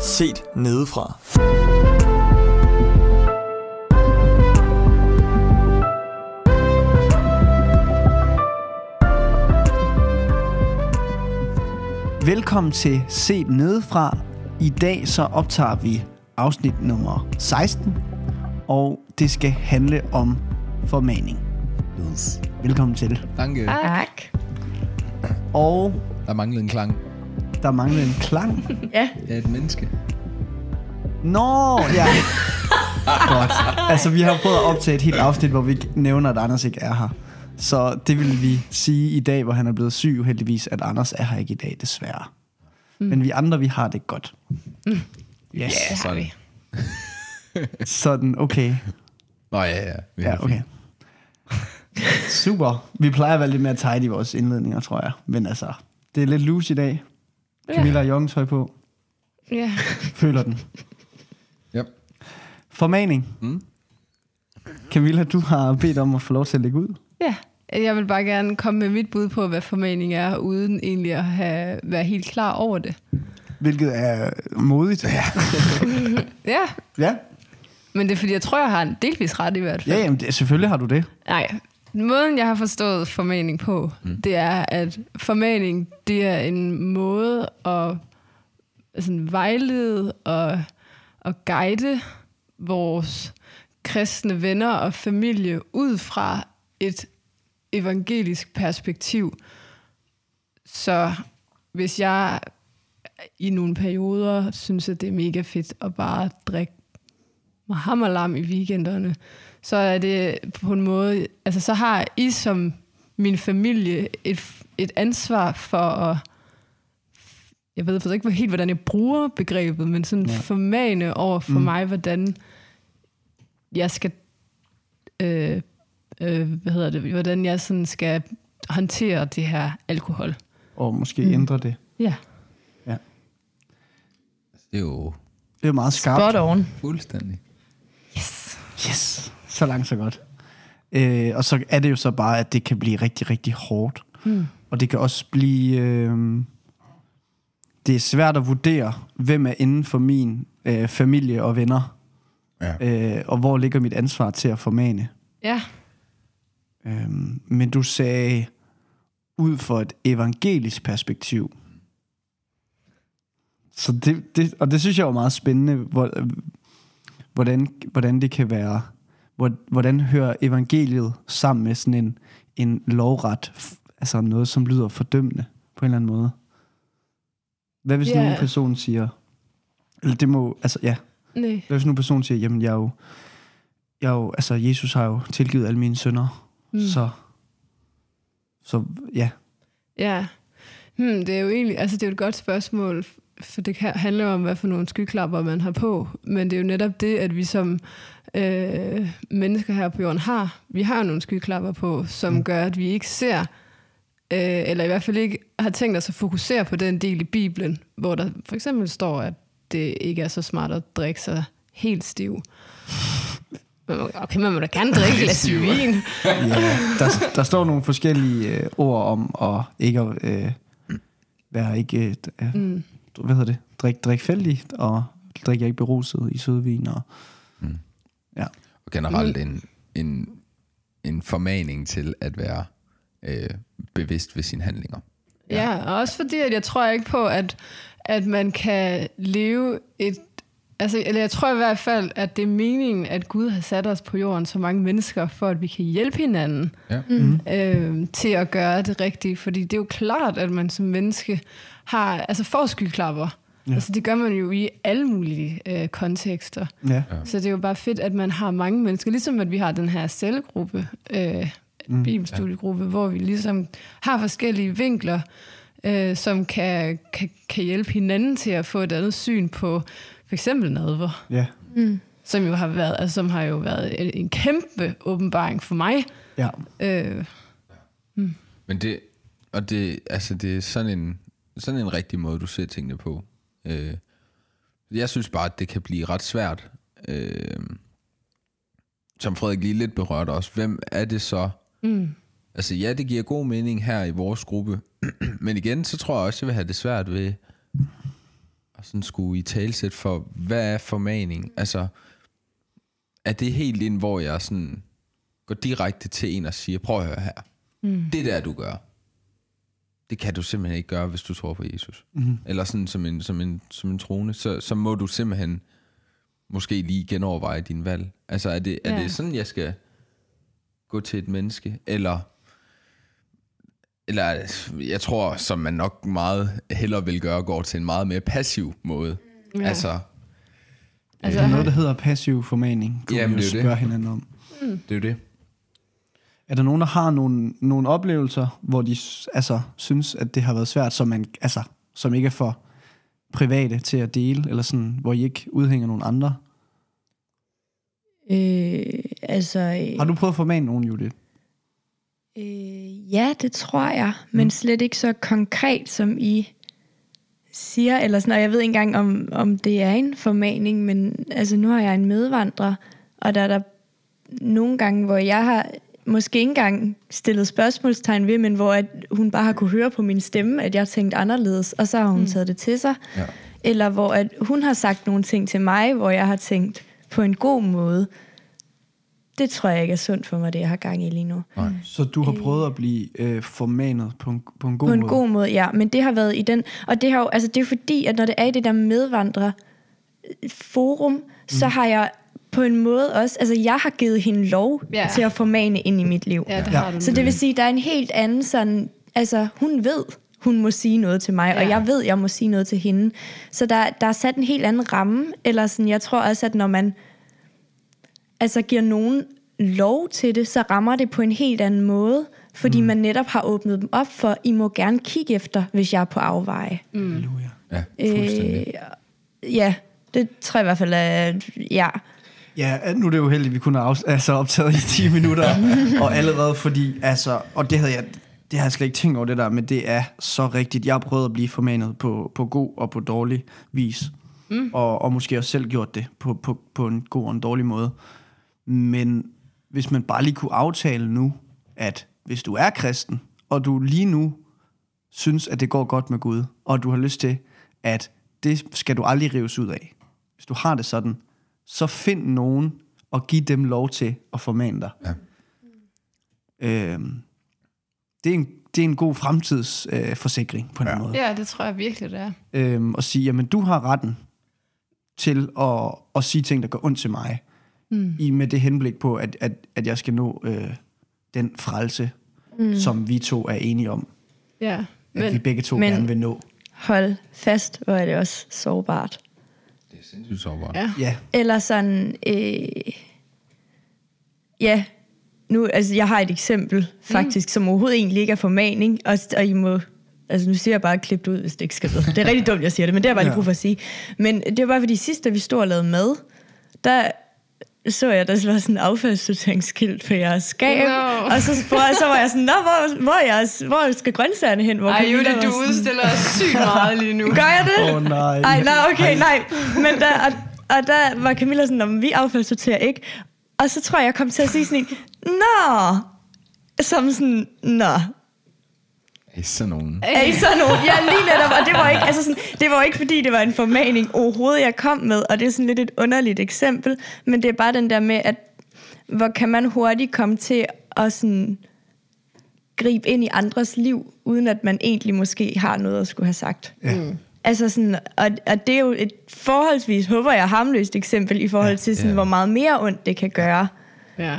Set nedefra. Velkommen til Set Nedefra. I dag så optager vi afsnit nummer 16, og det skal handle om formaning. Yes. Velkommen til. Danke. Tak. Og Der manglede en klang. Der mangler en klang. Ja. Er et menneske. Nå, ja. Godt. Altså, vi har prøvet at optage et helt afsnit, hvor vi ikke nævner, at Anders ikke er her. Så det vil vi sige i dag, hvor han er blevet syg, uheldigvis, at Anders er her ikke i dag, desværre. Mm. Men vi andre, vi har det godt. Mm. Yes. Har vi. Sådan, okay. Nå ja, ja. Vi Ja, okay. Super. Vi plejer at være lidt mere tight i vores indledninger, tror jeg. Men altså, det er lidt loose i dag. Camilla har joggingtøj på. Ja. Føler den. Yep. Formaning. Mm. Camilla, du har bedt om at få lov til at lægge ud. ja. Jeg vil bare gerne komme med mit bud på, hvad formaning er, uden egentlig at have, være helt klar over det. Hvilket er modigt. Ja, Ja, ja, men det er fordi, jeg tror, jeg har en delvis ret i hvert fald. ja jamen, det, selvfølgelig har du det. Nej, måden jeg har forstået formaning på, mm. det er, at formaning, det er en måde at sådan, vejlede og, og guide vores kristne venner og familie ud fra et evangelisk perspektiv. Så hvis jeg i nogle perioder synes, at det er mega fedt at bare drikke hammerlam i weekenderne, så er det på en måde, altså så har I som min familie et, et ansvar for at, jeg ved faktisk ikke helt, hvordan jeg bruger begrebet, men sådan Ja. ja. formane over for Mm. mig, hvordan jeg skal, øh, øh, hvad hedder det, hvordan jeg sådan skal håndtere det her alkohol. Og måske mm. ændre det. Ja. Det er jo Det er meget skarpt. Spot on. fuldstændig. Yes. Yes, så langt så godt. Øh, og så er det jo så bare, at det kan blive rigtig, rigtig hårdt. Mm. Og det kan også blive... Øh, det er svært at vurdere, hvem er inden for min øh, familie og venner. Ja. Øh, og hvor ligger mit ansvar til at formane. Ja. Øh, men du sagde, ud for et evangelisk perspektiv. Så det, det, og det synes jeg var meget spændende, hvor, hvordan, hvordan det kan være, hvordan hører evangeliet sammen med sådan en, en lovret, altså noget, som lyder fordømmende på en eller anden måde. Hvad hvis yeah. nogen person siger, eller det må, altså ja, Nej. hvad hvis nogen person siger, jamen jeg er jo, jeg er jo, altså Jesus har jo tilgivet alle mine sønder, mm. så, så ja, Ja. Hmm, det er jo egentlig, altså det er jo et godt spørgsmål, for det handler jo om, hvad for nogle skyklapper man har på. Men det er jo netop det, at vi som øh, mennesker her på jorden har. Vi har jo nogle skyklapper på, som mm. gør, at vi ikke ser, øh, eller i hvert fald ikke har tænkt os at fokusere på den del i Bibelen, hvor der for eksempel står, at det ikke er så smart at drikke sig helt stiv. Okay, man må da gerne drikke et glas vin. Ja, der, der står nogle forskellige øh, ord om at ikke at øh, være ikke, øh, Mm. hvad hedder det, drik, drik fældigt, og drikke ikke beruset i sødvin. Og, Og generelt en, en, en formaning til at være øh, bevidst ved sine handlinger. Ja, og også fordi, at jeg tror ikke på, at, at man kan leve et... Altså, eller jeg tror i hvert fald, at det er meningen, at Gud har sat os på jorden så mange mennesker, for at vi kan hjælpe hinanden Ja. mm. øh, til at gøre det rigtige. Fordi det er jo klart, at man som menneske har, altså får skyklapper. Ja. Altså, det gør man jo i alle mulige øh, kontekster. ja, Så det er jo bare fedt, at man har mange mennesker, ligesom at vi har den her cellegruppe, øh, mm, bibelstudiegruppe, ja. hvor vi ligesom har forskellige vinkler, øh, som kan, kan, kan hjælpe hinanden til at få et andet syn på for eksempel nadver, ja, som jo har været, altså, som har jo været en, kæmpe åbenbaring for mig. ja. Øh, Men det, og det, altså det er sådan en, sådan en rigtig måde, du ser tingene på. Øh, jeg synes bare, at det kan blive ret svært. Øh, som Frederik lige lidt berørt også. Hvem er det så? mm, Altså ja, det giver god mening her i vores gruppe. Men igen, så tror jeg også, jeg vil have det svært ved og sådan skulle i talsæt for, hvad er formaning? Altså, er det helt ind, hvor jeg sådan går direkte til en og siger, prøv at høre her. Mm. Det der, du gør, det kan du simpelthen ikke gøre, hvis du tror på Jesus. Mm. Eller sådan som en, som en, som en trone, så, så må du simpelthen måske lige genoverveje din valg. Altså, er det, er Ja. det sådan, jeg skal gå til et menneske? Eller, eller jeg tror, som man nok meget hellere vil gøre, går til en meget mere passiv måde. Ja. Altså, Altså, er noget, der hedder passiv formaning, kunne Jamen, vi det er jo spørge det. hinanden om. det er jo det. Er der nogen, der har nogle, nogle oplevelser, hvor de altså, synes, at det har været svært, som, man, altså, som ikke er for private til at dele, eller sådan, hvor I ikke udhænger nogen andre? Øh, altså, øh, Har du prøvet at formane nogen, Judith? øh, ja, det tror jeg, men slet ikke så konkret, som I siger, eller sådan, og jeg ved ikke engang, om, om det er en formaning, men altså, nu har jeg en medvandrer, og der er der nogle gange, hvor jeg har måske ikke engang stillet spørgsmålstegn ved, men hvor at hun bare har kunne høre på min stemme, at jeg tænkte anderledes, og så har hun mm. taget det til sig. Ja. Eller hvor at hun har sagt nogle ting til mig, hvor jeg har tænkt på en god måde. Det tror jeg ikke er sundt for mig, det jeg har gang i lige nu. Nej. Så du har prøvet at blive øh, formanet på en, på en god på en måde? god måde, ja. Men det har været i den... Og det, har jo, altså, det er jo fordi, at når det er i det der medvandrer forum, mm. så har jeg på en måde også... Altså, jeg har givet hende lov Ja. ja. til at formane ind i mit liv. Ja, det Ja. har du. Så det vil sige, at der er en helt anden sådan... Altså, hun ved, hun må sige noget til mig, ja. Ja. og jeg ved, jeg må sige noget til hende. Så der, der er sat en helt anden ramme. Eller sådan, jeg tror også, at når man altså giver nogen lov til det, så rammer det på en helt anden måde, fordi mm. man netop har åbnet dem op for, I må gerne kigge efter, hvis jeg er på afveje. Halleluja. Ja, fuldstændig. Øh, ja, det tror jeg i hvert fald er, ja. Ja, nu er det jo heldigt, at vi kun har afs- altså optaget i 10 minutter, og allerede fordi, altså, og det havde jeg, det har jeg slet ikke tænkt over det der, men det er så rigtigt. Jeg har prøvet at blive formanet på, på god og på dårlig vis, mm. og, og måske også selv gjort det på, på, på en god og en dårlig måde. Men hvis man bare lige kunne aftale nu, at hvis du er kristen, og du lige nu synes, at det går godt med Gud, og du har lyst til, at det skal du aldrig rives ud af. Hvis du har det sådan, så find nogen og giv dem lov til at formane dig. Ja. Øhm, det, er en, det er en god fremtidsforsikring øh, på en ja. måde. Ja, det tror jeg virkelig, det er. Øhm, og sige, jamen du har retten til at, at sige ting, der gør ondt til mig. Mm. I med det henblik på, at, at, at jeg skal nå øh, den frelse, mm. som vi to er enige om. Ja. At vi Men, begge to men- gerne vil nå. Hold fast, hvor er det også sårbart. Det er sindssygt sårbart. ja. Ja, Eller sådan, øh, ja, nu, altså jeg har et eksempel faktisk, mm. som overhovedet egentlig ikke er formaning, og, og I må, altså nu siger jeg bare klip det ud, hvis det ikke skal med. Det er rigtig dumt, jeg siger det, men det har jeg bare lige brug for at sige. Men det var bare fordi sidst, da vi stod og lavede mad, der så jeg, der var sådan en affaldssorteringsskilt på jeres skab, Nå. og så, spurgte, jeg- så var jeg sådan, Nå, hvor, hvor, jeres, hvor skal grøntsagerne hen? Hvor Ej, var du sådan- udstiller sygt meget lige nu. Gør jeg det? Åh, oh, nej. Ej, nej, okay, nej. Men der, og, og der var Camilla sådan, om vi affaldssorterer ikke. Og så tror jeg, jeg kom til at sige sådan en, Nå! Som sådan, Nå. Det er sådan nogen. Er I sådan nogen? Ja, lige netop. Og det var, ikke, altså sådan, det var ikke, fordi det var en formaning overhovedet, jeg kom med. Og det er sådan lidt et underligt eksempel. Men det er bare den der med, at hvor kan man hurtigt komme til at sådan gribe ind i andres liv, uden at man egentlig måske har noget at skulle have sagt. Ja. Altså sådan, og, og det er jo et forholdsvis, håber jeg, harmløst eksempel i forhold til, sådan, Ja. hvor meget mere ondt det kan gøre. Ja.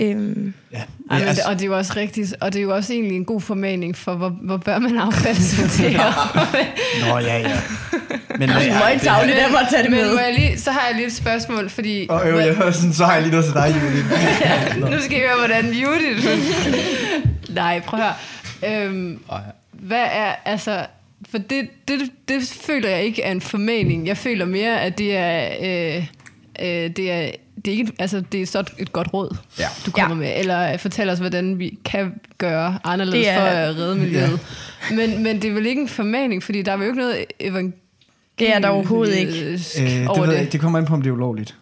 Øhm, Ja. Ej, Ja, men, altså, og det er jo også rigtigt, og det er jo også egentlig en god formaning for, hvor, hvor bør man affaldssortere. Nå, ja, ja. Men du må ikke tavle der, må tage det Men med. må jeg lige, så har jeg lige et spørgsmål, fordi... Og øv, jeg hører sådan, så har jeg lige noget til dig, Julie. nu skal I høre, hvordan Judith... Nej, prøv at høre. Øhm, Ej. hvad er, altså... For det, det, det føler jeg ikke er en formaning. Jeg føler mere, at det er... Øh, øh, det er det er, ikke, altså, det er så et godt råd, Ja. du kommer Ja. med. Eller fortæl os, hvordan vi kan gøre anderledes Det er- for at redde miljøet. Men, men det er vel ikke en formaning, fordi der er jo ikke noget evangelisk Det er der overhovedet ikke. Øh, det, over ved jeg, det. det kommer an på, om det er ulovligt.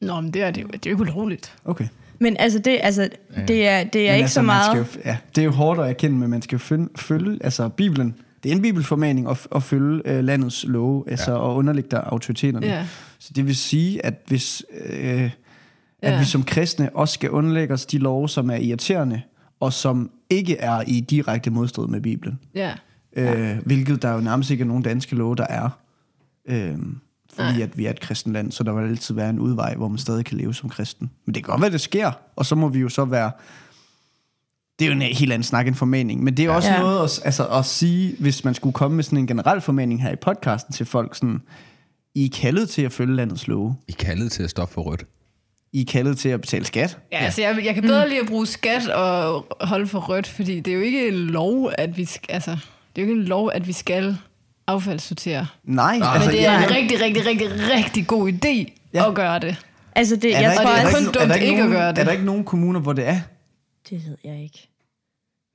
Nå, men det er, det, er jo, det er jo ikke ulovligt. Okay. Men altså, det, altså, det er, det er Men ikke altså, så meget... Skal jo, ja, det er jo hårdt at erkende, men man skal jo følge, følge altså Bibelen, det er en bibelformaning at, at følge øh, landets love, altså ja. og underlægge dig autoriteterne. Ja. Så det vil sige, at hvis øh, at Ja. vi som kristne også skal underlægge os de love, som er irriterende, og som ikke er i direkte modstrid med Bibelen. Ja. Øh, hvilket der jo nærmest ikke er nogen danske love, der er. Øh, fordi Nej. at vi er et kristen land, så der vil altid være en udvej, hvor man stadig kan leve som kristen. Men det kan godt være, det sker, og så må vi jo så være... Det er jo en helt anden snak end formaning, men det er også Ja. noget at, altså, at sige, hvis man skulle komme med sådan en generel formaning her i podcasten til folk, sådan, I er kaldet til at følge landets love. I er kaldet til at stoppe for rødt. I er kaldet til at betale skat. Ja, altså jeg, jeg kan bedre lide at bruge skat og holde for rødt, fordi det er jo ikke en lov, at vi skal, altså, det er jo ikke en lov, at vi skal affaldssortere. Nej, Nej. altså, Men det er jeg- en rigtig, rigtig, rigtig, rigtig god idé Ja. ja. at gøre det. Altså, det, er jeg tror ikke, er, kun dumt der ikke ikke at nogen, gøre det. er der ikke nogen kommuner, hvor det er? Det ved jeg ikke.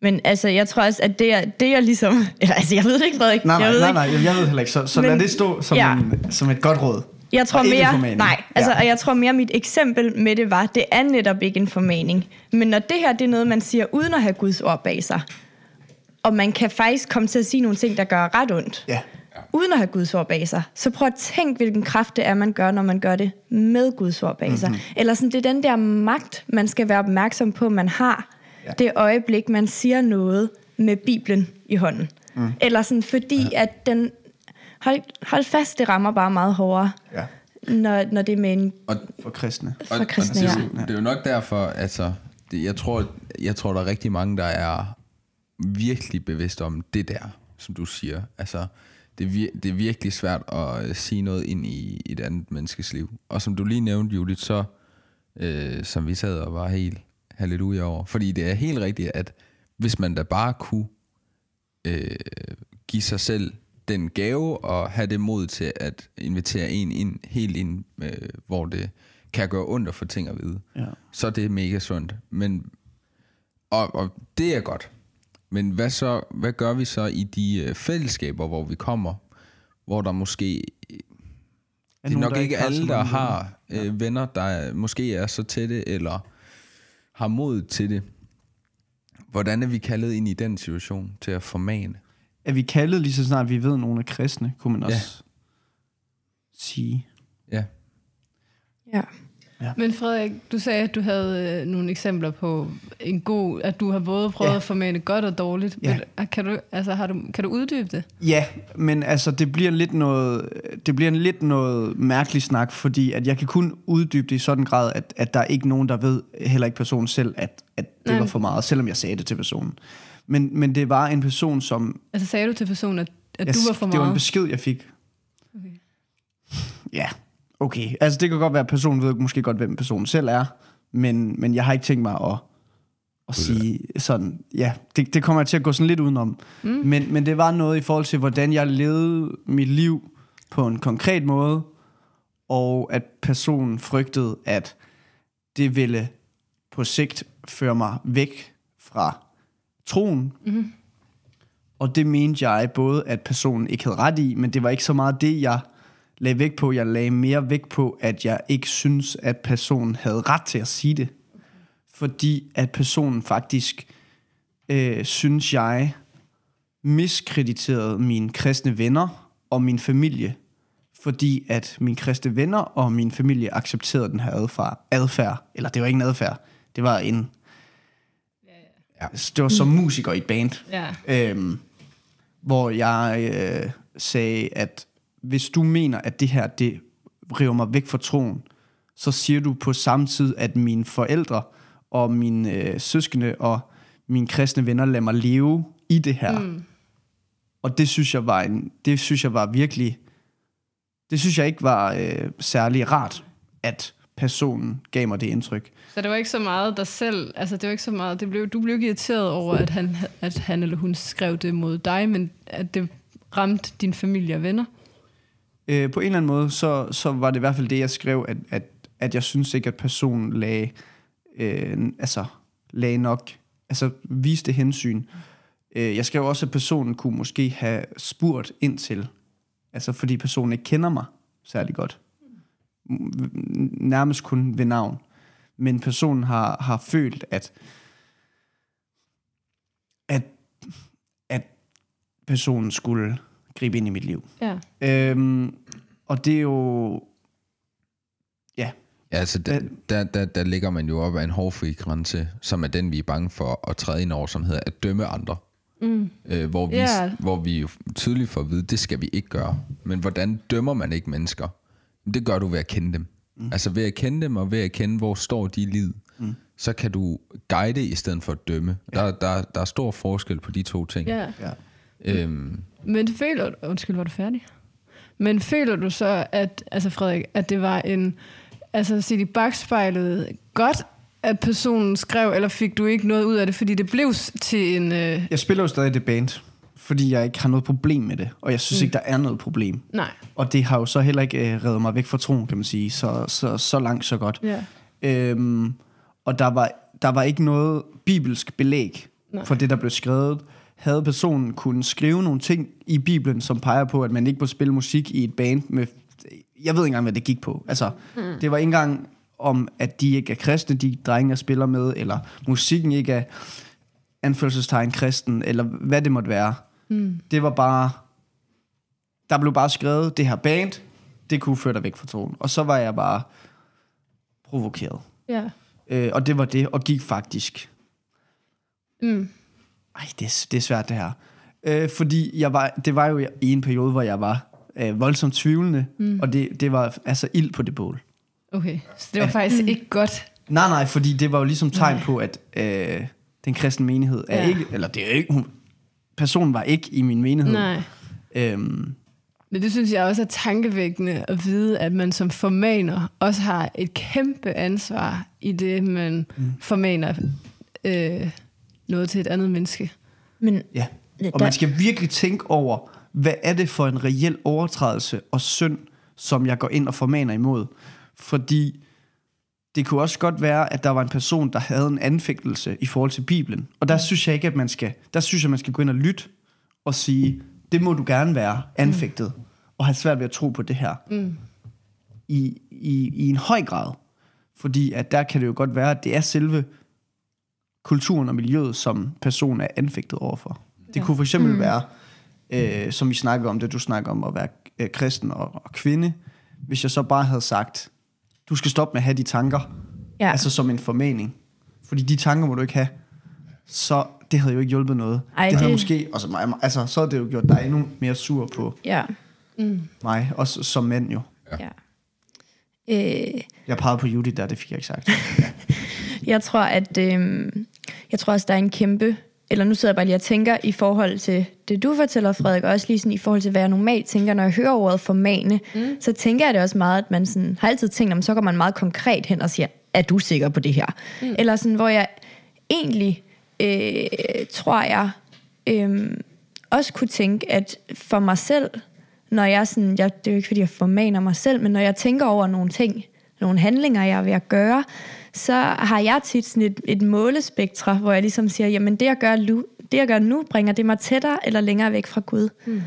Men altså, jeg tror også, at det er, det er ligesom... Eller, altså, jeg ved det ikke, Frederik. Nej, nej, jeg ved nej, ikke. nej, jeg ved heller ikke. Så, så Men- lad det stå som, Ja. en, som et godt råd. Jeg tror ikke mere, nej, altså, Ja. og jeg tror mere, mit eksempel med det var, det er netop ikke en formaning. Men når det her, det er noget, man siger uden at have Guds ord bag sig, og man kan faktisk komme til at sige nogle ting, der gør ret ondt, Ja. uden at have Guds ord bag sig, så prøv at tænke, hvilken kraft det er, man gør, når man gør det med Guds ord bag sig. Mhm. Eller sådan, det er den der magt, man skal være opmærksom på, man har, Ja. det øjeblik, man siger noget med Bibelen i hånden. Mm. Eller sådan, fordi ja. at den... Hold, hold fast, det rammer bare meget hårdere, ja. når, når det er med en Og, For kristne. og, For og kristne, det, er ja. jo, det er jo nok derfor, altså, det, jeg, tror, jeg tror, der er rigtig mange, der er virkelig bevidste om det der, som du siger. Altså, det er, vir- det er virkelig svært at øh, sige noget ind i et andet menneskes liv. Og som du lige nævnte, Judith, så, øh, som vi sad og var helt halleluja over. Fordi det er helt rigtigt, at hvis man da bare kunne øh, give sig selv den gave og have det mod til at invitere en ind, helt ind, øh, hvor det kan gøre ondt at få ting at vide, Ja. så er det mega sundt. Men, og, og det er godt. Men hvad, så, hvad gør vi så i de øh, fællesskaber, hvor vi kommer, hvor der måske det er nogen, nok der ikke alle, der har øh, venner, der er, måske er så tætte, eller har mod til det. Hvordan er vi kaldet ind i den situation til at formane? Er vi kaldet lige så snart vi ved, at nogen er kristne, kunne man også sige. Ja. Ja. Men Frederik, du sagde, at du havde øh, nogle eksempler på en god, at du har både prøvet Ja. ja. at formane godt og dårligt. Ja. Men, kan, du, altså, har du, kan du uddybe det? Ja, men altså, det bliver lidt noget, det bliver en lidt noget mærkelig snak, fordi at jeg kan kun uddybe det i sådan en grad, at, at der er ikke nogen, der ved, heller ikke personen selv, at, at det Nej. var for meget, selvom jeg sagde det til personen. Men, men det var en person, som... Altså sagde du til personen, at, at jeg, du var for Det var en meget? besked, jeg fik. Okay. Ja, okay. Altså, det kan godt være, at personen ved måske godt, hvem personen selv er, men, men jeg har ikke tænkt mig at, at sige sådan, ja, det, det kommer jeg til at gå sådan lidt udenom. Mm. Men, men det var noget i forhold til, hvordan jeg levede mit liv på en konkret måde, og at personen frygtede, at det ville på sigt føre mig væk fra troen. Mm. Og det mente jeg både, at personen ikke havde ret i, men det var ikke så meget det, jeg lagde vægt på. Jeg lagde mere vægt på, at jeg ikke synes, at personen havde ret til at sige det. Fordi at personen faktisk, øh, synes jeg, miskrediterede mine kristne venner og min familie. Fordi at mine kristne venner og min familie accepterede den her adfærd. adfærd. Eller det var ikke en adfærd. Det var en... Ja, det var som musiker i et band. Ja. Øhm, hvor jeg øh, sagde, at hvis du mener, at det her, det river mig væk fra troen, så siger du på samme tid, at mine forældre og mine øh, søskende og mine kristne venner lader mig leve i det her. Mm. Og det synes jeg var en, det synes jeg var virkelig, det synes jeg ikke var øh, særlig rart, at personen gav mig det indtryk. Så det var ikke så meget dig selv, altså det var ikke så meget, det blev, du blev ikke irriteret over, at han, at han eller hun skrev det mod dig, men at det ramte din familie og venner. Øh, på en eller anden måde, så, så var det i hvert fald det, jeg skrev, at, at, at jeg synes ikke, at personen lagde, øh, altså, lagde nok, altså viste hensyn. Øh, jeg skrev også, at personen kunne måske have spurgt ind til, altså fordi personen ikke kender mig særlig godt. Nærmest kun ved navn. Men personen har, har følt, at, at, at personen skulle gribe ind i mit liv. Ja. Øhm, og det er jo... Ja, Ja, altså, der, der, der, der ligger man jo op af en hårdfri grænse, som er den, vi er bange for at træde ind over, som hedder at dømme andre. Mm. Øh, hvor, vi, Ja. hvor vi jo tydeligt får at vide, det skal vi ikke gøre. Men hvordan dømmer man ikke mennesker? Det gør du ved at kende dem. Mm. Altså ved at kende dem, og ved at kende, hvor står de i livet, mm. så kan du guide i stedet for at dømme. Ja. Der, der, der er stor forskel på de to ting. ja. ja. Øhm, Men føler du... Undskyld, var du færdig? Men føler du så, at, altså Frederik, at det var en... Altså set i bagspejlet godt, at personen skrev, eller fik du ikke noget ud af det, fordi det blev til en... Øh, Jeg spiller jo stadig det band, fordi jeg ikke har noget problem med det. Og jeg synes mm. ikke, der er noget problem. nej. Og det har jo så heller ikke øh, reddet mig væk fra troen, kan man sige. Så, så, så langt, så godt. Ja. Øhm, og der var, der var ikke noget bibelsk belæg Nej. for det, der blev skrevet. Havde personen kunne skrive nogle ting i Bibelen, som peger på, at man ikke må spille musik i et band med... Jeg ved ikke engang, hvad det gik på. Altså, mm. det var ikke engang om, at de ikke er kristne, de drenge, jeg spiller med, eller musikken ikke er anførselstegn kristen, eller hvad det måtte være. Mm. Det var bare... Der blev bare skrevet, det her band, det kunne føre dig væk fra troen. Og så var jeg bare provokeret. Ja. Øh, og det var det, og gik faktisk. Mm. Ej, det er, det er svært det her. Øh, fordi jeg var, det var jo i en periode, hvor jeg var øh, voldsomt tvivlende, mm. og det, det var altså ild på det bål. Okay, så det var faktisk ikke godt. Nej, nej, fordi det var jo ligesom tegn på, at øh, den kristne menighed er ja. ikke, eller det er ikke, hun, personen var ikke i min menighed. Nej. Øhm, Men det synes jeg også er tankevækkende at vide, at man som formaner også har et kæmpe ansvar i det, man mm. formaner øh, noget til et andet menneske. Men ja. Og man skal virkelig tænke over, hvad er det for en reel overtrædelse og synd, som jeg går ind og formaner imod. Fordi det kunne også godt være, at der var en person, der havde en anfægtelse i forhold til Bibelen. Og der synes jeg ikke, at man skal, der synes jeg, man skal gå ind og lytte og sige, det må du gerne være anfægtet, mm. og have svært ved at tro på det her. Mm. I, i, I en høj grad. Fordi at der kan det jo godt være, at det er selve kulturen og miljøet, som personen er anfægtet overfor. Det Ja. kunne for eksempel mm. være, øh, som vi snakker om, det du snakker om, at være øh, kristen og, og kvinde. Hvis jeg så bare havde sagt, du skal stoppe med at have de tanker, Ja. altså som en formaning. Fordi de tanker må du ikke have. Så det havde jo ikke hjulpet noget. Ej, det havde det- måske, altså, mig, altså, så havde det jo gjort dig endnu mere sur på ja. mig, også som mand jo. ja. Øh, Jeg pegede på Judith der, det fik jeg ikke sagt. Jeg tror, at øh, jeg tror også, der er en kæmpe, eller nu sidder jeg bare lige og tænker i forhold til det, du fortæller, Frederik, og også lige sådan i forhold til, hvad jeg normalt tænker, når jeg hører ordet formane, mm. så tænker jeg det også meget, at man sådan, har altid tænkt, om så går man meget konkret hen og siger, er du sikker på det her? Mm. Eller sådan, hvor jeg egentlig, øh, tror jeg, øh, også kunne tænke, at for mig selv, når jeg sådan, jeg, det er jo ikke fordi, jeg formaner mig selv, men når jeg tænker over nogle ting, nogle handlinger, jeg er ved at gøre, så har jeg tit sådan et, et målespektre, hvor jeg ligesom siger, jamen det jeg, gør nu, det jeg gør nu, bringer det mig tættere eller længere væk fra Gud. Mm.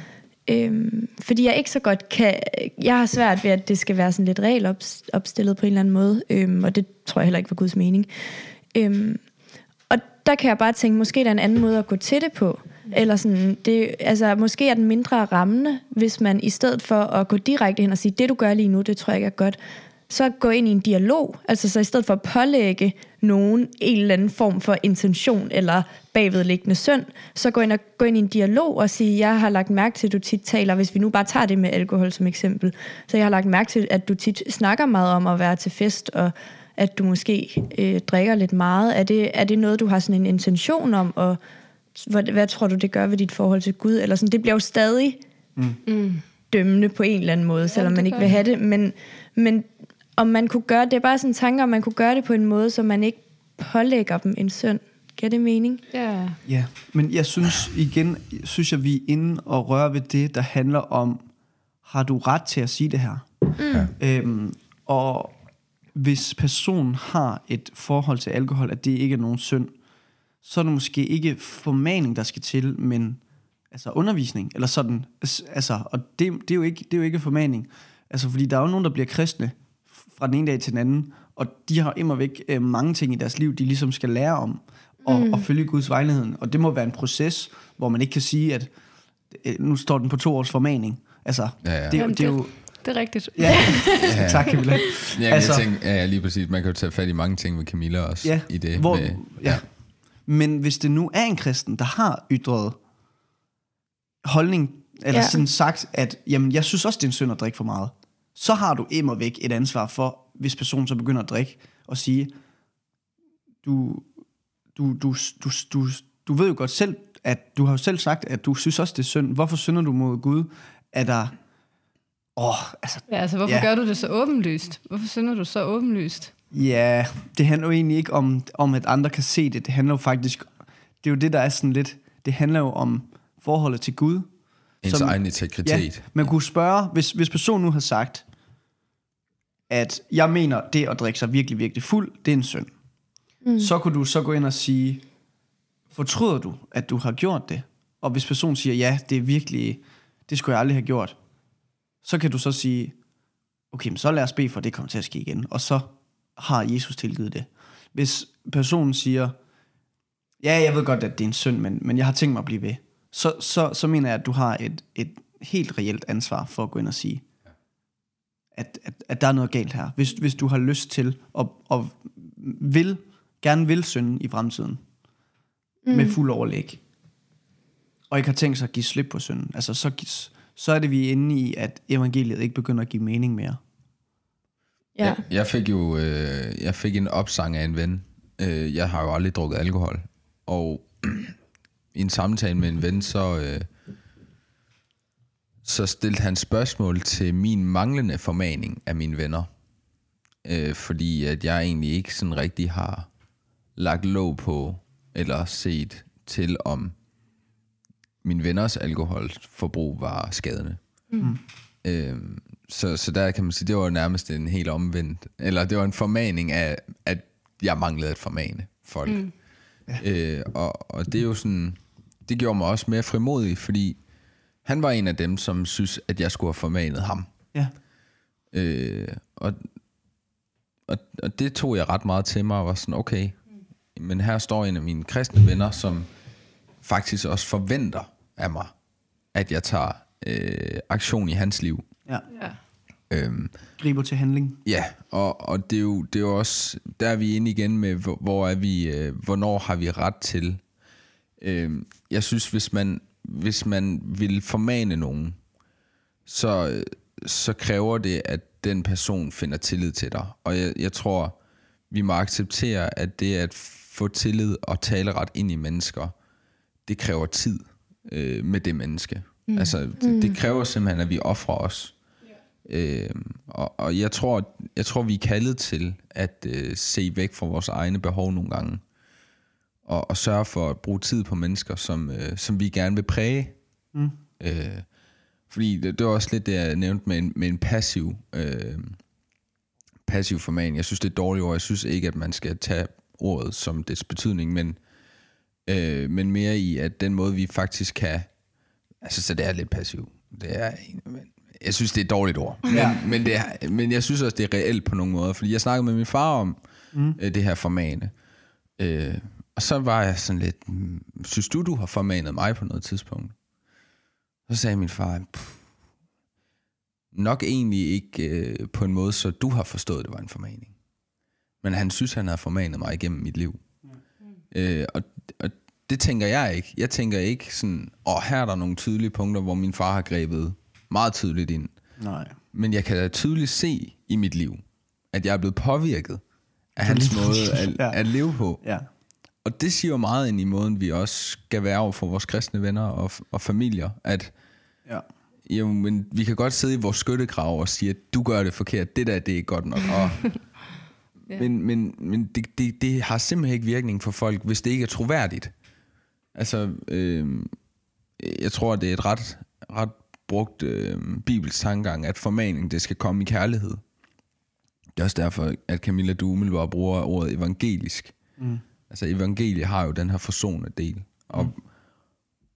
Øhm, fordi jeg ikke så godt kan, jeg har svært ved, at det skal være sådan lidt regelopstillet på en eller anden måde, øhm, og det tror jeg heller ikke var Guds mening. Øhm, og der kan jeg bare tænke, måske der er en anden måde at gå til det på. Eller sådan, det, altså, måske er den mindre rammende, hvis man i stedet for at gå direkte hen og sige, det du gør lige nu, det tror jeg ikke er godt, så gå ind i en dialog. Altså så i stedet for at pålægge nogen en eller anden form for intention eller bagvedliggende synd, så gå ind og gå ind i en dialog og sige, jeg har lagt mærke til, at du tit taler, hvis vi nu bare tager det med alkohol som eksempel, så jeg har lagt mærke til, at du tit snakker meget om at være til fest, og at du måske øh, drikker lidt meget. Er det, er det noget, du har sådan en intention om, og hvad, hvad tror du, det gør ved dit forhold til Gud? Eller sådan, det bliver jo stadig mm. dømmende på en eller anden måde, selvom det man ikke vil have det. Men, men om man kunne gøre det, er bare sådan en tanke, om man kunne gøre det på en måde, så man ikke pålægger dem en synd. Giver det mening? Ja. Ja, men jeg synes igen, synes jeg, vi er inde og røre ved det, der handler om, har du ret til at sige det her? Mm. Øhm, og hvis personen har et forhold til alkohol, at det ikke er nogen synd, så er det måske ikke formaning, der skal til, men altså undervisning, eller sådan, altså, og det, det, er jo ikke, det er jo ikke formaning, altså fordi der er jo nogen, der bliver kristne fra den ene dag til den anden, og de har immer væk øh, mange ting i deres liv, de ligesom skal lære om, og, mm. og følge Guds vejledning, og det må være en proces, hvor man ikke kan sige, at øh, nu står den på to års formaning. Altså, Ja, ja. Det, er jo- Jamen, det er jo... Det er rigtigt. Ja, tak Camilla. Ja, altså, jeg tænker, ja, lige præcis. Man kan jo tage fat i mange ting med Camilla også Ja, i det. hvor, med, ja. Men hvis det nu er en kristen, der har ytret holdning, eller Ja. ja. sådan sagt, at jamen, jeg synes også, det er en synd at drikke for meget, så har du immer væk et ansvar for, hvis personen så begynder at drikke, og sige, du, du, du, du, du, du ved jo godt selv, at du har jo selv sagt, at du synes også, det er synd. Hvorfor synder du mod Gud? Er der... Åh, altså, Ja, altså, hvorfor Ja. gør du det så åbenlyst? Hvorfor synder du så åbenlyst? Ja, det handler jo egentlig ikke om, om, at andre kan se det. Det handler jo faktisk... Det er jo det, der er sådan lidt... Det handler jo om forholdet til Gud. Ens som- egen integritet. Ja, man kunne spørge, hvis, hvis personen nu har sagt, at jeg mener, det at drikke sig virkelig, virkelig fuld, det er en synd. Mm. Så kunne du så gå ind og sige, fortryder du, at du har gjort det? Og hvis personen siger, ja, det er virkelig, det skulle jeg aldrig have gjort, så kan du så sige, okay, men så lad os bede for, at det kommer til at ske igen. Og så har Jesus tilgivet det. Hvis personen siger, ja, jeg ved godt, at det er en synd, men, men jeg har tænkt mig at blive ved, så, så, så mener jeg, at du har et, et helt reelt ansvar for at gå ind og sige, at, at, at der er noget galt her. Hvis, hvis du har lyst til at, at vil, gerne vil synde i fremtiden, mm. med fuld overlæg, og ikke har tænkt sig at give slip på synden, altså så, så er det vi er inde i, at evangeliet ikke begynder at give mening mere. Ja. Jeg, jeg fik jo øh, jeg fik en opsang af en ven. Øh, jeg har jo aldrig drukket alkohol. Og i en samtale med en ven, så, øh, så stillede han spørgsmål til min manglende formaning af mine venner. Øh, fordi at jeg egentlig ikke sådan rigtig har lagt låg på, eller set til, om min venners alkoholforbrug var skadende. Øhm, så, så der kan man sige, det var nærmest en helt omvendt, eller det var en formaning af, at jeg manglede at formane folk. Mm. Øh, og, og det er jo sådan, det gjorde mig også mere frimodig, fordi han var en af dem, som synes, at jeg skulle have formanet ham. Ja. Øh, og, og, og det tog jeg ret meget til mig, og var sådan, okay, men her står en af mine kristne venner, som faktisk også forventer af mig, at jeg tager øh, aktion i hans liv. ja. Ja. Øhm, Griber til handling. ja, og, og det, er jo, det er jo også, der er vi inde igen med, hvor, hvor er vi, øh, hvornår har vi ret til. Øhm, jeg synes, hvis man, hvis man vil formane nogen, så, så kræver det, at den person finder tillid til dig. Og jeg, jeg tror, vi må acceptere, at det at få tillid og tale ret ind i mennesker, det kræver tid øh, med det menneske. Mm. Altså, det, det kræver simpelthen, at vi offrer os. Øh, og, og jeg tror, jeg tror, vi er kaldet til at øh, se væk fra vores egne behov nogle gange. Og, og sørge for at bruge tid på mennesker, som, øh, som vi gerne vil præge. Mm. Øh, fordi det, det var også lidt det, jeg nævnte med en, med en passiv, øh, passiv formaning. Jeg synes, det er et dårligt ord. Jeg synes ikke, at man skal tage ordet som dets betydning, men, øh, men mere i, at den måde, vi faktisk kan... Altså, så det er lidt passiv. Det er, men jeg synes, det er et dårligt ord. Men, Ja. men, det er, men jeg synes også, det er reelt på nogle måder. Fordi jeg snakkede med min far om mm. øh, det her formane. Øh, og så var jeg sådan lidt, "Mm, synes du, du har formanet mig på noget tidspunkt? Så sagde min far, "Pff, nok egentlig ikke øh, på en måde, så du har forstået, det var en formaning. Men han synes, han har formanet mig igennem mit liv. Øh, og, og det tænker jeg ikke. Jeg tænker ikke sådan, åh, her er der nogle tydelige punkter, hvor min far har grebet meget tydeligt ind. Nej. Men jeg kan da tydeligt se i mit liv, at jeg er blevet påvirket af hans måde at, Ja. at leve på. Ja. Og det siger jo meget ind i måden, vi også skal være over for vores kristne venner og, og familier, at Ja. jo, men vi kan godt sidde i vores skyttegrav og sige, at du gør det forkert, det der, det er ikke godt nok. Og, Ja. Men, men, men det, det, det har simpelthen ikke virkning for folk, hvis det ikke er troværdigt. Altså, øh, jeg tror, det er et ret, ret brugt øh, bibelsk tankegang, at formaning, det skal komme i kærlighed. Det er også derfor, at Camilla du umiddelbart bruger ordet evangelisk. Mm. Altså, evangelie har jo den her forsonende del. Og, mm.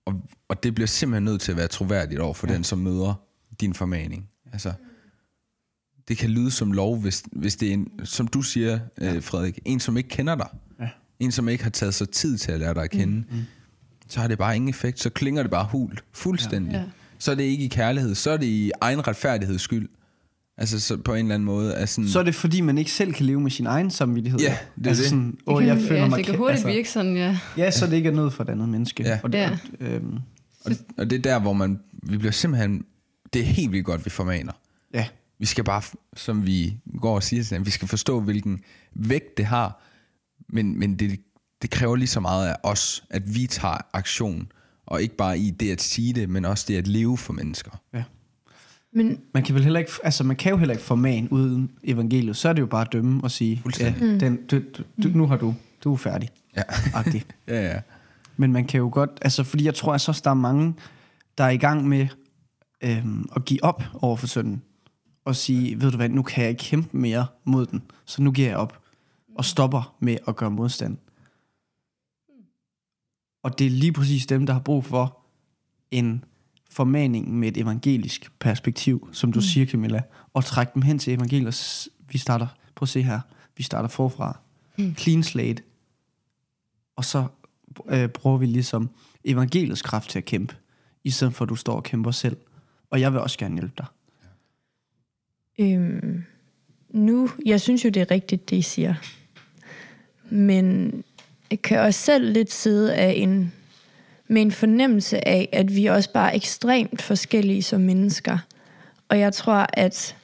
og, og det bliver simpelthen nødt til at være troværdigt over for ja. den, som møder din formaning. Altså, det kan lyde som lov, hvis, hvis det er en, som du siger, øh, Frederik, en, som ikke kender dig. Ja. En, som ikke har taget sig tid til at lære dig at kende. Mm. så har det bare ingen effekt. Så klinger det bare hult, fuldstændig. Ja. Ja. Så er det ikke i kærlighed, så er det i egen retfærdigheds skyld. Altså så på en eller anden måde. Er sådan, Så er det fordi, man ikke selv kan leve med sin egen samvittighed. Ja, det er altså det. Sådan, åh, jeg føler ja, mig det kan hurtigt altså, virke sådan, ja. Ja, så det ikke er noget for et andet menneske. Ja. Og det, Ja. øhm, og, og det er der, hvor man, vi bliver simpelthen, det er helt vildt godt, vi formaner. ja. Vi skal bare, som vi går og siger til dem, vi skal forstå, hvilken vægt det har, men, men det, det kræver lige så meget af os, at vi tager aktion, og ikke bare i det at sige det, men også det at leve for mennesker. ja. Men Man kan vel heller ikke, altså man kan jo heller ikke formane uden evangeliet. Så er det jo bare at dømme og sige, ja, den, du, du, du, nu har du, du er færdig. Ja, Agtig. ja, ja. Men man kan jo godt, altså fordi jeg tror, at så der er mange, der er i gang med øhm, at give op over for synden. Og sige, ved du hvad, nu kan jeg ikke kæmpe mere mod den, så nu giver jeg op. Og stopper med at gøre modstand. Og det er lige præcis dem, der har brug for en formaning med et evangelisk perspektiv, som du mm. siger, Camilla, og trække dem hen til evangeliet. og Vi starter, prøv at se her, vi starter forfra. Mm. Clean slate. Og så øh, bruger vi ligesom evangeliets kraft til at kæmpe, i stedet for at du står og kæmper selv. Og jeg vil også gerne hjælpe dig. øhm, nu, jeg synes jo, det er rigtigt, det I siger. Men kan også selv lidt sidde af en, med en fornemmelse af, at vi også bare er ekstremt forskellige som mennesker. Og jeg tror, at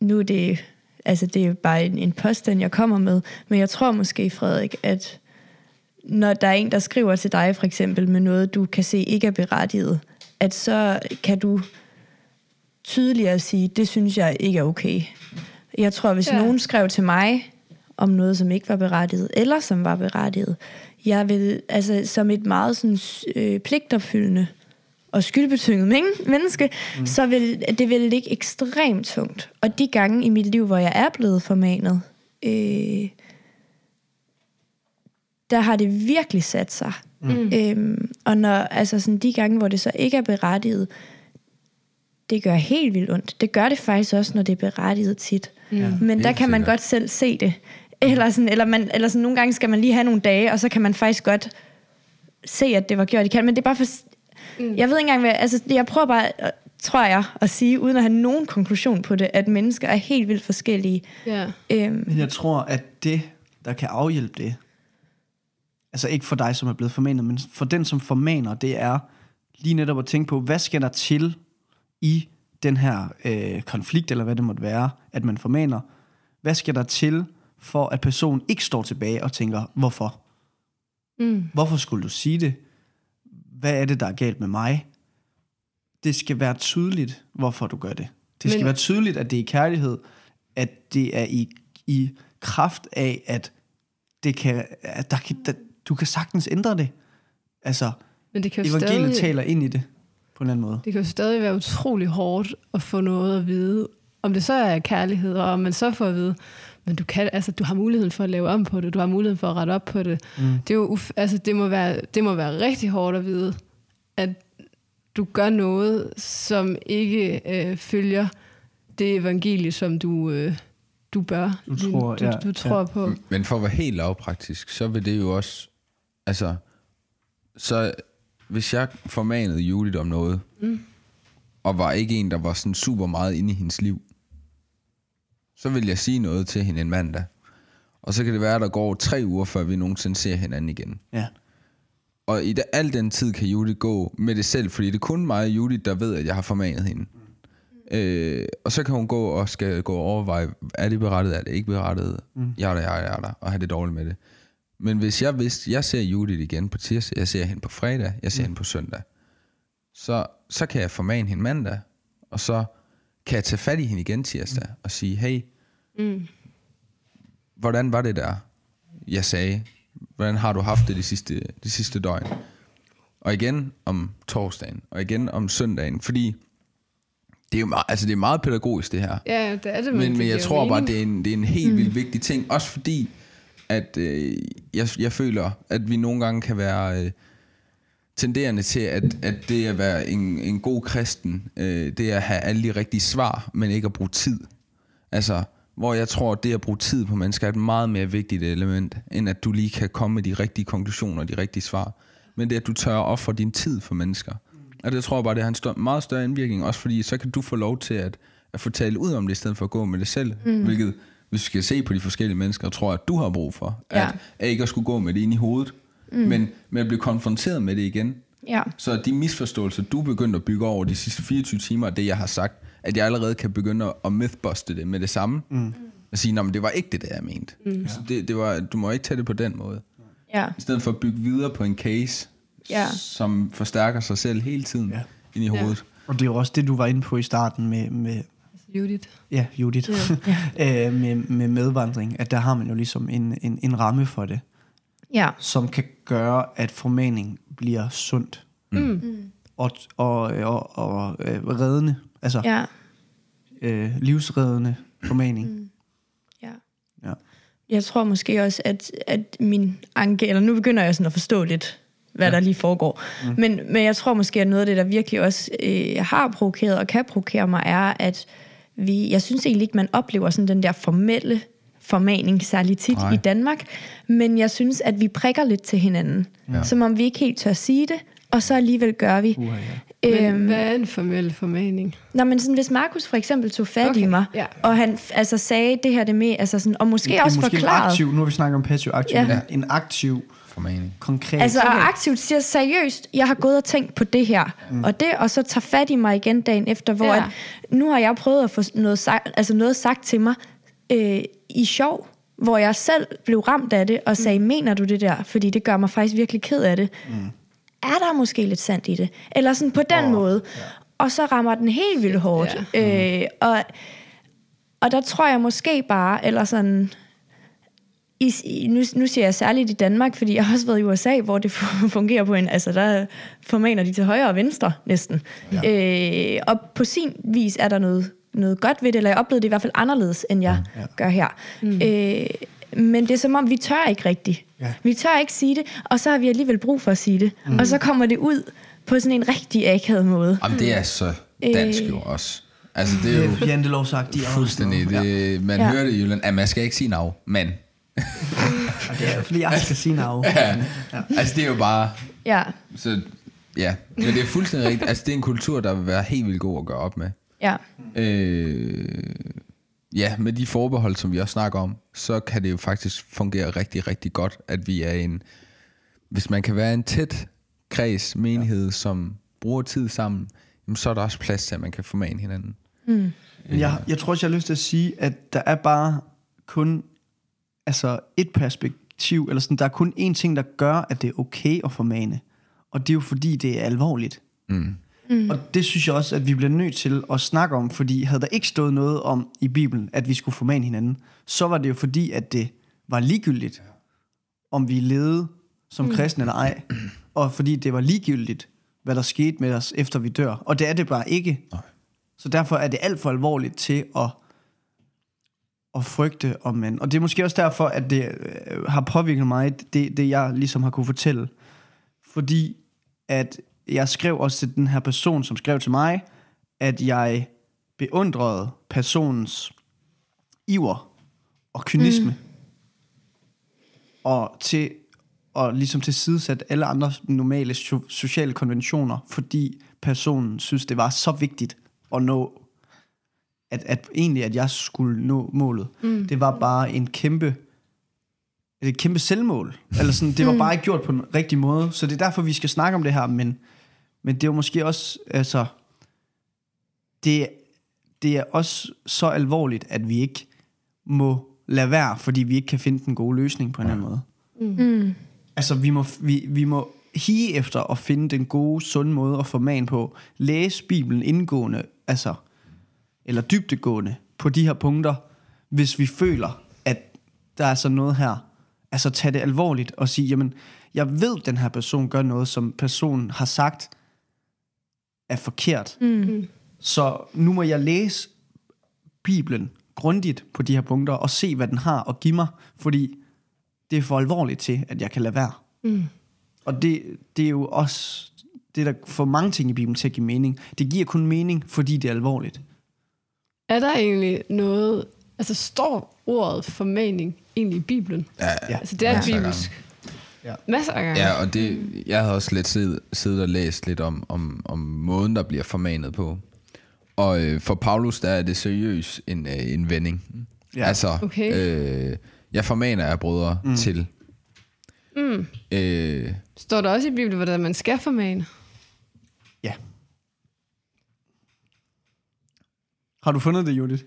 nu er det, altså det er bare en, en påstand, jeg kommer med, men jeg tror måske, Frederik, at når der er en, der skriver til dig for eksempel med noget, du kan se ikke er berettiget, at så kan du tydeligere sige, det synes jeg ikke er okay. Jeg tror, hvis ja. nogen skrev til mig om noget, som ikke var berettiget, eller som var berettiget, jeg vil, altså som et meget sådan, øh, pligtopfyldende og skyldbetynget men- menneske, mm. så vil det vil ligge ekstremt tungt. Og de gange i mit liv, hvor jeg er blevet formanet, øh, der har det virkelig sat sig. Mm. Øhm, og når, altså sådan, de gange, hvor det så ikke er berettiget, det gør helt vildt ondt. Det gør det faktisk også, når det er berettiget tit. Mm. Men der kan man sikkert. godt selv se det. Eller, sådan, eller, man, eller sådan, nogle gange skal man lige have nogle dage, og så kan man faktisk godt se, at det var gjort i kan. Men det er bare for... Mm. Jeg ved ikke engang, hvad... Altså, jeg prøver bare, øh, tror jeg, at sige, uden at have nogen konklusion på det, at mennesker er helt vildt forskellige. Ja. Øhm, Men jeg tror, at det, der kan afhjælpe det, altså ikke for dig, som er blevet formanet, men for den, som formaner, det er lige netop at tænke på, hvad skal der til i den her øh, konflikt, eller hvad det måtte være, at man formaner. Hvad skal der til, for at personen ikke står tilbage og tænker, hvorfor? Mm. Hvorfor skulle du sige det? Hvad er det, der er galt med mig? Det skal være tydeligt, hvorfor du gør det. Det skal Men- være tydeligt, at det er i kærlighed, at det er i, i kraft af, at, det kan, at der kan, der, du kan sagtens ændre det. Altså, Men det kan evangeliet stadig, taler ind i det, på en eller anden måde. det kan jo stadig være utrolig hårdt at få noget at vide. Om det så er kærlighed, og om man så får at vide, men du, kan, altså, du har muligheden for at lave om på det, du har muligheden for at rette op på det. Mm. Det, er jo, uf- altså, det, må være, det må være rigtig hårdt at vide, at du gør noget, som ikke øh, følger det evangelie, som du, øh, du bør. Du tror, du, ja, du tror ja. på. Men for at være helt lavpraktisk, så vil det jo også, altså, så hvis jeg formanede Judith om noget, mm. og var ikke en, der var sådan super meget inde i hendes liv, så vil jeg sige noget til hende en mandag. Og så kan det være, at der går tre uger, før vi nogensinde ser hinanden igen. Ja. Og i det, al den tid kan Judith gå med det selv, fordi det er kun mig og Judith, der ved, at jeg har formanet hende. Øh, og så kan hun gå og skal gå og overveje, er det berettet, er det ikke berettet, mm. jeg er der, jeg er der, og have det dårligt med det. Men hvis jeg vidste, jeg ser Judith igen på tirsdag, jeg ser hende på fredag, jeg ser mm. hende på søndag, så, så kan jeg formane hende mandag, og så kan jeg tage fat i hende igen tirsdag, og sige, hey, Mm. hvordan var det der, jeg sagde? Hvordan har du haft det de sidste, de sidste døgn? Og igen om torsdagen, og igen om søndagen, fordi det er jo meget, altså det er meget pædagogisk det her. Ja, det er det, Men, det men jeg giver tror bare, mening. det er en, det er en helt vildt vigtig ting. Også fordi, at øh, jeg, jeg føler, at vi nogle gange kan være øh, tenderende til, at, at det at være en, en god kristen, øh, det er at have alle de rigtige svar, men ikke at bruge tid. Altså, hvor jeg tror, at det at bruge tid på mennesker er et meget mere vigtigt element, end at du lige kan komme med de rigtige konklusioner og de rigtige svar. men det er, at du tør at ofre din tid for mennesker. Og det tror jeg bare, det har en stør, meget større indvirkning, også fordi så kan du få lov til at, at talt ud om det, i stedet for at gå med det selv. Mm. Hvilket, hvis vi skal se på de forskellige mennesker, tror jeg, at du har brug for. At, Ja. at ikke at skulle gå med det ind i hovedet, mm. men, men at blive konfronteret med det igen. Ja. Så de misforståelser, du er begyndt at bygge over de sidste 24 timer, det jeg har sagt, at jeg allerede kan begynde at mythbuste det med det samme. Mm. Og sige, at det var ikke det, der jeg mente. Mm. Så det, det var, du må ikke tage det på den måde. Ja. I stedet for at bygge videre på en case, Ja. som forstærker sig selv hele tiden Ja. ja. ind i hovedet. Og det er jo også det, du var inde på i starten med, med Judith. ja, Judith, øh, med, med medvandring, at der har man jo ligesom en, en, en ramme for det, Ja. som kan gøre, at formaning bliver sundt. Mm. Og, og, og, og øh, reddende, altså ja. Ja. øh, livsreddende formaning. Mm. Ja. Ja. Jeg tror måske også, at, at min anke, eller nu begynder jeg sådan at forstå lidt, hvad ja. der lige foregår. Mm. Men, men jeg tror måske, at noget af det, der virkelig også øh, har provokeret og kan provokere mig, er, at vi, jeg synes egentlig ikke, man oplever sådan den der formelle formaning særlig tit Nej. i Danmark. Men jeg synes, at vi prikker lidt til hinanden. Ja. Som om vi ikke helt tør sige det, og så alligevel gør vi. Uha, ja. Men hvad er en formel formaning? Nå, men sådan, hvis Markus for eksempel tog fat okay, i mig, ja. og han altså, sagde det her det med, altså sådan, og måske Det også måske en forklaret. aktiv, nu har vi snakket om passiv aktiv, Ja. ja. en aktiv, Formaning. konkret. Altså okay. og aktivt siger seriøst, jeg har gået og tænkt på det her, mm. og det, og så tager fat i mig igen dagen efter, hvor Ja. ja. at, nu har jeg prøvet at få noget sagt, altså noget sagt til mig øh, i sjov, hvor jeg selv blev ramt af det, og sagde, mm. mener du det der? Fordi det gør mig faktisk virkelig ked af det. Mm. Er der måske lidt sandt i det? Eller sådan på den oh, måde. Ja. Og så rammer den helt vildt hårdt. Ja. Øh, og, og der tror jeg måske bare, eller sådan, i, i- nu, nu siger jeg særligt i Danmark, fordi jeg har også været i USA, hvor det fungerer på en, altså der formaner de til højre og venstre næsten. Ja. Øh, og på sin vis er der noget, noget godt ved det, eller jeg oplevede det i hvert fald anderledes, end jeg ja. gør her. Mm. Øh, men det er som om, vi tør ikke rigtigt. Ja. Vi tør ikke sige det, og så har vi alligevel brug for at sige det. Mm. Og så kommer det ud på sådan en rigtig akavet måde. Jamen, det er så dansk jo også. Altså, det er jo Det er jantelovsagtigt. også. fuldstændig... Det, man Ja. ja. hører det i Jylland, at man skal ikke sige nav, men... Og det er fordi, jeg skal sige navn. Ja. Altså, det er jo bare... Ja, Så, ja, men det er fuldstændig rigtigt. Altså, det er en kultur, der vil være helt vildt god at gøre op med. Ja, Øh, ja, med de forbehold, som vi også snakker om, så kan det jo faktisk fungere rigtig, rigtig godt, at vi er en... Hvis man kan være en tæt kreds, menighed, som bruger tid sammen, jamen, så er der også plads til, at man kan formane hinanden. Men jeg, jeg tror også, jeg har lyst til at sige, at der er bare kun altså et perspektiv, eller sådan, der er kun én ting, der gør, at det er okay at formane. Og det er jo fordi, det er alvorligt. Mm. Mm. Og det synes jeg også, at vi bliver nødt til at snakke om, fordi havde der ikke stået noget om i Bibelen, at vi skulle formane hinanden, så var det jo fordi, at det var ligegyldigt, om vi levede som kristne eller ej. Og fordi det var ligegyldigt, hvad der skete med os, efter vi dør. Og det er det bare ikke. Nej. Så derfor er det alt for alvorligt til at, at frygte om mænd. Og det er måske også derfor, at det øh, har påvirket mig, det, det jeg ligesom har kunne fortælle. Fordi at jeg skrev også til den her person, som skrev til mig, at jeg beundrede personens iver og kynisme. Mm. Og til og ligesom tilsidesat alle andre normale so- sociale konventioner, fordi personen synes, det var så vigtigt at nå, at, at egentlig, at jeg skulle nå målet. Mm. Det var bare en kæmpe, et kæmpe selvmål. Eller sådan, det var bare ikke gjort på den rigtige måde. Så det er derfor, vi skal snakke om det her, men, men det er jo måske også, altså, det, det er også så alvorligt, at vi ikke må lade være, fordi vi ikke kan finde den gode løsning på en anden måde. mm. Altså, vi må, vi, vi må hige efter at finde den gode, sunde måde at formane på. Læse Bibelen indgående, altså, eller dybdegående på de her punkter, hvis vi føler, at der er sådan noget her. Altså, tag det alvorligt og sige, jamen, jeg ved, den her person gør noget, som personen har sagt er forkert. Mm. Så nu må jeg læse Bibelen grundigt på de her punkter, og se, hvad den har at give mig, fordi det er for alvorligt til, at jeg kan lade være. Mm. Og det, det er jo også det, der får mange ting i Bibelen til at give mening. Det giver kun mening, fordi det er alvorligt. Er der egentlig noget... Altså, står ordet formaning egentlig i Bibelen? Ja, Ja. Altså, det er Masser af bibelsk. Masser af gange. Ja, og det, jeg havde også lidt siddet, siddet og læst lidt om, om, om måden, der bliver formanet på. Og øh, for Paulus, der er det seriøst en, øh, en vending. Ja. Altså, Okay. øh, jeg formaner jer, brødre, mm. til. Mm. Øh, Står der også i Bibelen, hvordan man skal formane? Ja. Har du fundet det, Judith?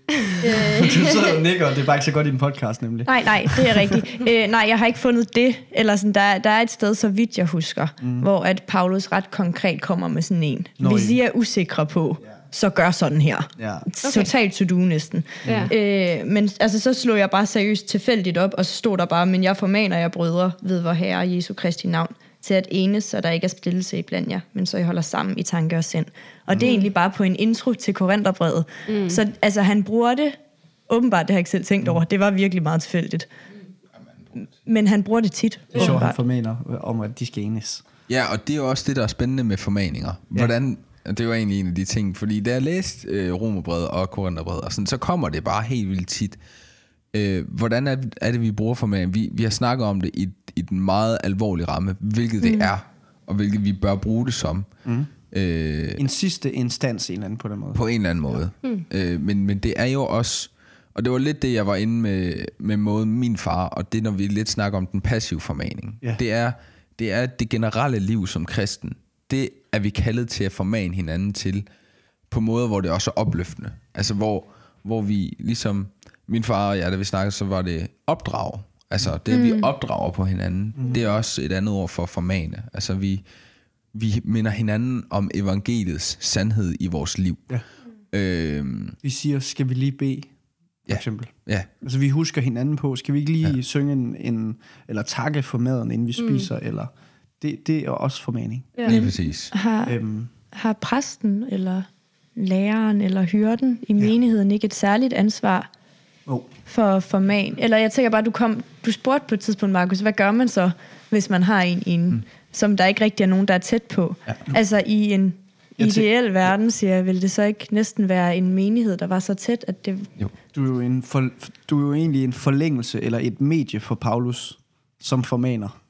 du sidder og nikker, og det er bare ikke så godt i din podcast, nemlig. Nej, nej, det er rigtigt. Øh, nej, jeg har ikke fundet det. Eller sådan, der, der er et sted, så vidt jeg husker, mm. hvor at Paulus ret konkret kommer med sådan en. Nå, Hvis. I er usikre på, så gør sådan her. Ja. Okay. Totalt to-do næsten. Ja. Øh, men altså, så slog jeg bare seriøst tilfældigt op, og så stod der bare, men jeg formaner jer brødre ved vor Herre Jesu Kristi navn, til at enes, så der ikke er splittelse i blandt jer, men så I holder sammen i tanke og sind. Og mm. det er egentlig bare på en intro til Korintherbrevet. Mm. Så altså, han bruger det, åbenbart, det har jeg ikke selv tænkt over, det var virkelig meget tilfældigt. Men han bruger det tit. Det er sjovt, han formener om, at de skal enes. Ja, og det er jo også det, der er spændende med formaninger. Hvordan, og det var egentlig en af de ting, fordi da jeg læste øh, Romerbrevet og Korintherbrevet, og sådan, så kommer det bare helt vildt tit. Øh, hvordan er, er det, vi bruger formaning? Vi, vi har snakket om det i, i den meget alvorlige ramme, hvilket mm. det er, og hvilket vi bør bruge det som. Mm. Øh, En sidste instans, en eller anden på den måde. på en eller anden måde. Mm. Øh, men, men det er jo også, og det var lidt det, jeg var inde med, med måden min far, og det når vi lidt snakker om den passive formaning. Ja. Det, er, det er det generelle liv som kristen. Det er vi kaldet til at formane hinanden til, på måder, hvor det også er opløftende. Altså hvor, hvor vi ligesom, min far og jeg, da vi snakkede, så var det opdrag. Altså det, at vi opdrager på hinanden, mm. det er også et andet ord for formane. Altså vi, vi minder hinanden om evangeliets sandhed i vores liv. Ja. Øhm, Vi siger, skal vi lige bede, for Ja. eksempel. ja, Altså, vi husker hinanden på, skal vi ikke lige ja. synge en, en, eller takke for maden, inden vi spiser, eller... Det, det er også formaning. ja. lige præcis. Har, Øhm, har præsten eller læreren eller hyrden i menigheden ikke et særligt ansvar oh. for forman? Eller jeg tænker bare, du, kom, du spurgte på et tidspunkt, Markus, hvad gør man så, hvis man har en, en mm. Som der ikke rigtig er nogen, der er tæt på? Ja. Altså i en Jeg tæ- ideel verden, siger jeg, vil det så ikke næsten være en menighed, der var så tæt, at det... Jo. Du er, jo en for, du er jo egentlig en forlængelse eller et medie for Paulus, som formaner.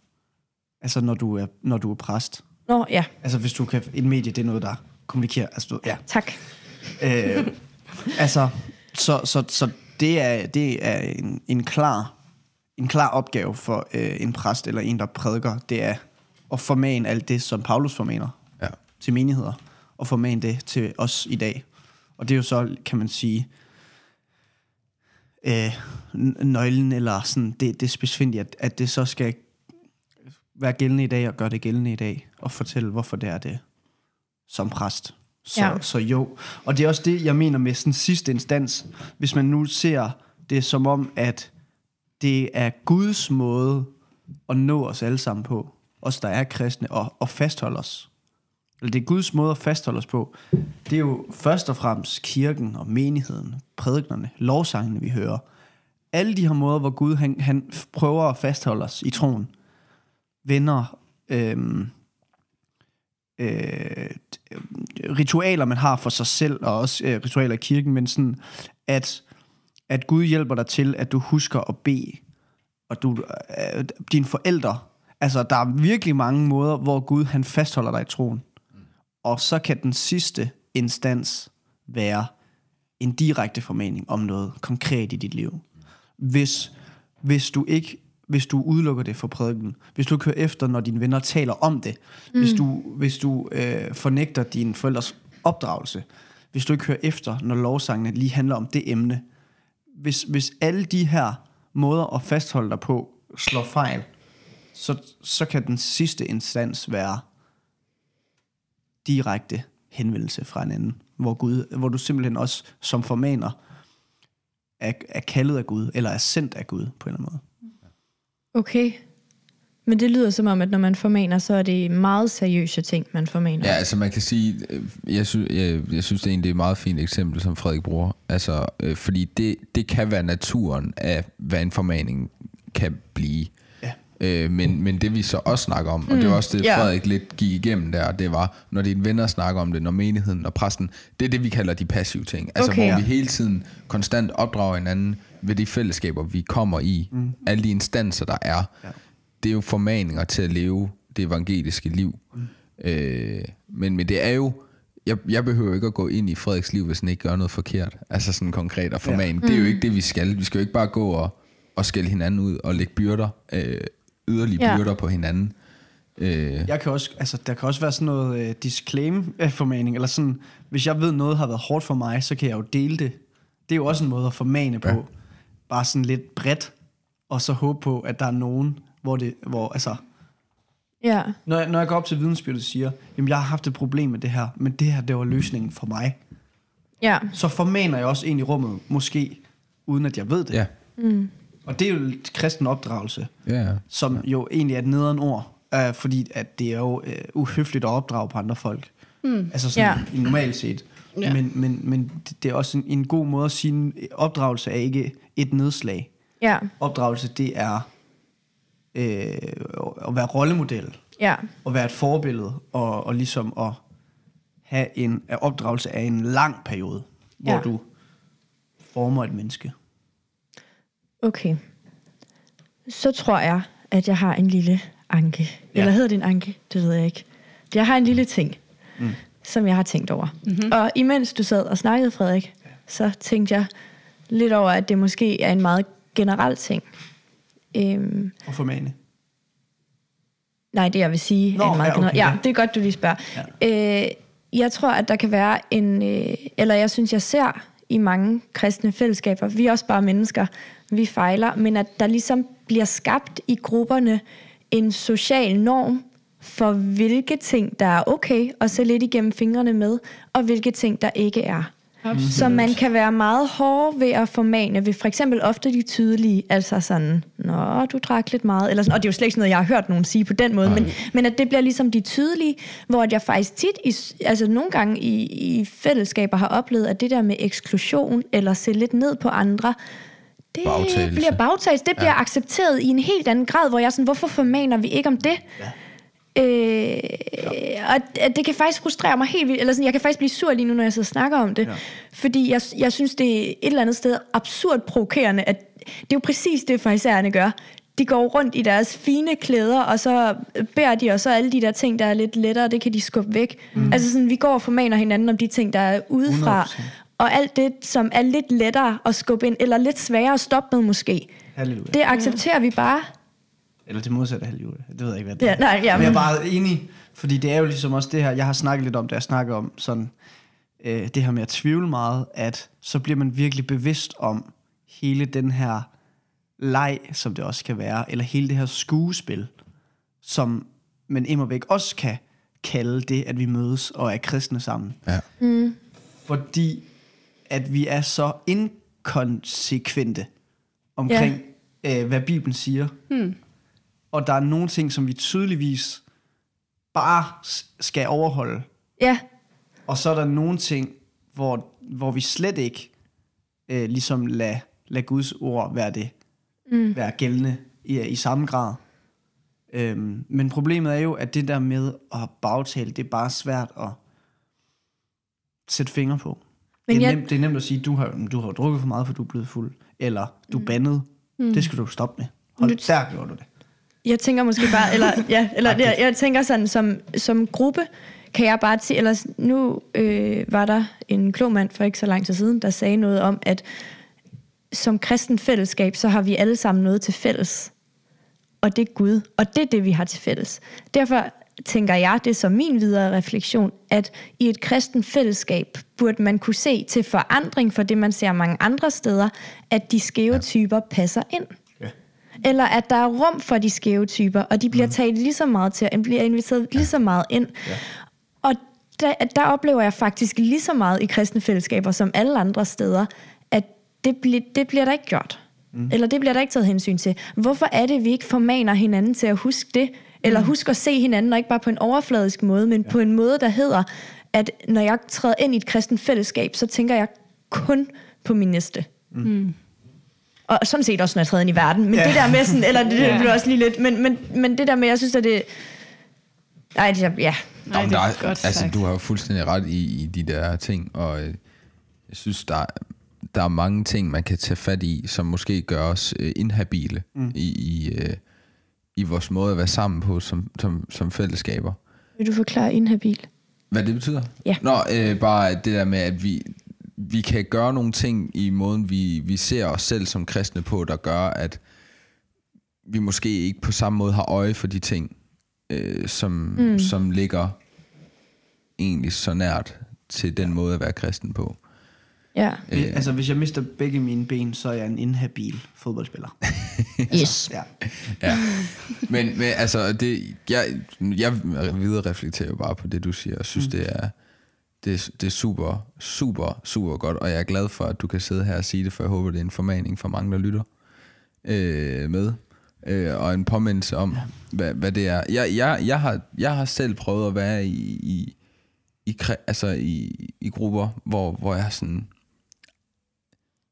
Altså, når du er, når du er præst. Nå, ja, Altså, hvis du kan... Et medie, det er noget, der kommunikerer. Altså, du, ja. tak. Øh, altså, så, så, så det er, det er en, en, klar, en klar opgave for øh, en præst eller en, der prædiker. Det er at formane alt det, som Paulus formaner Ja. til menigheder, og formane det til os i dag. Og det er jo så, kan man sige, øh, nøglen, eller sådan, det, det specifikt, at, at det så skal være gældende i dag, og gøre det gældende i dag, og fortælle, hvorfor det er det som præst. Så, ja. så jo, og det er også det, jeg mener med sådan sidste instans. Hvis man nu ser det som om, at det er Guds måde at nå os alle sammen på, os der er kristne, og, og fastholde os. Eller det er Guds måde at fastholde os på. Det er jo først og fremmest kirken og menigheden, prædiknerne, lovsangene, vi hører. Alle de her måder, hvor Gud han, han prøver at fastholde os i troen. Venner, øhm, øh, ritualer, man har for sig selv, og også øh, ritualer i kirken, men sådan, at, at Gud hjælper dig til, at du husker at bede, og du, øh, dine forældre, altså der er virkelig mange måder, hvor Gud han fastholder dig i troen. Og så kan den sidste instans være en direkte formaning om noget konkret i dit liv. Hvis, hvis du ikke hvis du udelukker det for prædiken, hvis du kører efter, når dine venner taler om det, mm. hvis du, hvis du øh, fornægter dine forældres opdragelse, hvis du ikke hører efter, når lovsangene lige handler om det emne, hvis, hvis alle de her måder at fastholde dig på slår fejl, så, så kan den sidste instans være direkte henvendelse fra en anden, hvor, Gud, hvor du simpelthen også som formaner er, er kaldet af Gud, eller er sendt af Gud på en eller anden måde. Okay. Men det lyder som om, at når man formaner, så er det meget seriøse ting, man formaner. Ja, altså man kan sige, øh, jeg synes, jeg, jeg synes det er egentlig et meget fint eksempel, som Frederik bruger. Altså, øh, fordi det, det kan være naturen af, hvad en formaning kan blive. Ja. Øh, men, men det vi så også snakker om, og det var også det, ja. Frederik lidt gik igennem der, det var, når dine venner snakker om det, når menigheden og præsten, det er det, vi kalder de passive ting. Altså, Okay. hvor vi hele tiden konstant opdrager hinanden ved de fællesskaber, vi kommer i, mm. alle de instanser, der er. Ja. det er jo formaninger til at leve det evangeliske liv. Mm. Øh, men, men det er jo, jeg, jeg behøver ikke at gå ind i Frederiks liv, hvis han ikke gør noget forkert. Altså sådan konkret og forman. Ja. Det er jo ikke det, vi skal. Vi skal jo ikke bare gå og, og skælde hinanden ud og lægge byrder, øh, yderligere Ja. byrder på hinanden. Øh, Jeg kan også, altså, der kan også være sådan noget øh, disclaim-formaning, eller sådan, hvis jeg ved, noget har været hårdt for mig, så kan jeg jo dele det. Det er jo også en måde at formane på. Ja. Bare sådan lidt bredt, og så håbe på, at der er nogen, hvor det, hvor, altså, Ja. når jeg, når jeg går op til vidensbyrdet og siger, jamen jeg har haft et problem med det her, men det her, det var løsningen for mig, Ja. så formaner jeg også ind i rummet, måske uden at jeg ved det. ja. Og det er jo et kristen opdragelse. Ja, som ja. jo egentlig er et nederen ord, øh, fordi at det er jo øh, uhøfligt at opdrage på andre folk. Mm. Altså sådan ja. normalt set. Ja. Ja. Men, men, men det- er også en, en god måde at sige, at opdragelse er ikke et nedslag. Ja. Opdragelse, det er øh, at være rollemodel, Ja. at være et forbillede, og, og ligesom at have en at opdragelse af en lang periode, hvor Ja. du former et menneske. Okay. Så tror jeg, at jeg har en lille anke. Ja. Eller hedder det en anke? Det ved jeg ikke. Jeg har en lille ting, mm. som jeg har tænkt over. Mm-hmm. Og imens du sad og snakkede, Frederik, så tænkte jeg lidt over, at det måske er en meget generel ting. Øhm, Og formane. nej, det jeg vil sige Nå, er en meget ja, generel. okay, Ja, ja. det er godt, du lige spørger. Ja. Øh, jeg tror, at der kan være en... Øh, eller jeg synes, jeg ser i mange kristne fællesskaber, vi er også bare mennesker, vi fejler, men at der ligesom bliver skabt i grupperne en social norm for hvilke ting, der er okay at se lidt igennem fingrene med, og hvilke ting, der ikke er. Absolut. Så man kan være meget hård ved at formane ved for eksempel ofte de tydelige, altså sådan, nå, du drak lidt meget, eller sådan, og det er jo slet ikke noget, jeg har hørt nogen sige på den måde, men, men at det bliver ligesom de tydelige, hvor jeg faktisk tit, i, altså nogle gange i, i fællesskaber har oplevet, at det der med eksklusion, eller se lidt ned på andre, det Bagtagelse. bliver bagtagelse, det bliver ja. accepteret i en helt anden grad, hvor jeg er sådan, hvorfor formaner vi ikke om det? Ja. Øh, og at det kan faktisk frustrere mig helt vildt, eller sådan, jeg kan faktisk blive sur lige nu, når jeg sidder og snakker om det, ja. fordi jeg, jeg synes, det er et eller andet sted absurd provokerende, at det er jo præcis det, farisæerne gør. De går rundt i deres fine klæder, og så bærer de, og så alle de der ting, der er lidt lettere, det kan de skubbe væk. Mm. Altså sådan, vi går og formaner hinanden om de ting, der er udefra, 100%. og alt det, som er lidt lettere at skubbe ind, eller lidt sværere at stoppe med måske. Halleluja. Det accepterer vi bare. Eller det modsatte af halleluja. Det ved jeg ikke, hvad det Ja, er. nej, ja, Men jeg er men- bare enig, fordi det er jo ligesom også det her, jeg har snakket lidt om, da jeg snakker om sådan, øh, det her med at tvivle meget, at så bliver man virkelig bevidst om hele den her leg, som det også kan være, eller hele det her skuespil, som man immer væk også kan kalde det, at vi mødes og er kristne sammen. ja. Fordi at vi er så inkonsekvente omkring, ja. øh, hvad Bibelen siger. Hmm. Og der er nogle ting, som vi tydeligvis bare skal overholde. Ja, Og så er der nogle ting, hvor, hvor vi slet ikke øh, ligesom lad, lad Guds ord være det, mm. være gældende i, i samme grad. Øhm, men problemet er jo, at det der med at bagtale, det er bare svært at sætte fingre på. Men det, er jeg- nemt, det er nemt at sige, du har, du har drukket for meget, for du er blevet fuld. Eller du er bandet. Mm. Det skal du stoppe med. Hold, Nu- der gjorde du det. Jeg tænker måske bare, eller, ja, eller jeg, jeg tænker sådan, som, som gruppe, kan jeg bare sige, eller nu øh, var der en klog mand for ikke så lang tid siden, der sagde noget om, at som kristen fællesskab, så har vi alle sammen noget til fælles. Og det er Gud. Og det er det, vi har til fælles. Derfor tænker jeg, det er som min videre refleksion, at i et kristen fællesskab burde man kunne se til forandring for det, man ser mange andre steder, at de skæve typer passer ind. Ja. Eller at der er rum for de skæve typer, og de bliver mm. taget lige så meget til, og bliver inviteret lige så meget ind. Ja. Og der, der oplever jeg faktisk lige så meget i kristne fællesskaber som alle andre steder, at det, bli, det bliver der ikke gjort. Mm. Eller det bliver der ikke taget hensyn til. Hvorfor er det, vi ikke formaner hinanden til at huske det? Eller huske at se hinanden, og ikke bare på en overfladisk måde, men ja. på en måde, der hedder, at når jeg træder ind i et kristen fællesskab, så tænker jeg kun på min næste. Og sådan set også, når jeg træder ind i verden. Men Ja. det der med sådan, eller det, det Ja. blev også lige lidt, men, men, men det der med, jeg synes, at det... Ej, det er, ja. Nej, det der er er, godt altså, sagt. du har jo fuldstændig ret i, i de der ting, og øh, jeg synes, der, er- der er mange ting, man kan tage fat i, som måske gør os øh, inhabile mm. i, i, øh, i vores måde at være sammen på som, som, som fællesskaber. Vil du forklare inhabil? Hvad det betyder? Ja. Nå, øh, bare det der med, at vi, vi kan gøre nogle ting i måden, vi, vi ser os selv som kristne på, der gør, at vi måske ikke på samme måde har øje for de ting, øh, som, mm. som ligger egentlig så nært til den måde at være kristen på. Ja. Øh. Altså, hvis jeg mister begge mine ben, så er jeg en inhabil fodboldspiller. Yes. Ja. Ja. Men, men altså, det, jeg, jeg videre reflekterer jo bare på det, du siger, og synes, mm. det er det, det er super, super, super godt, og jeg er glad for, at du kan sidde her og sige det, for jeg håber, det er en formaning for mange, der lytter øh, med, øh, og en påmindelse om, ja. hvad, hvad det er. Jeg, jeg, jeg, har, jeg har selv prøvet at være i, i, i, altså i, i grupper, hvor, hvor jeg sådan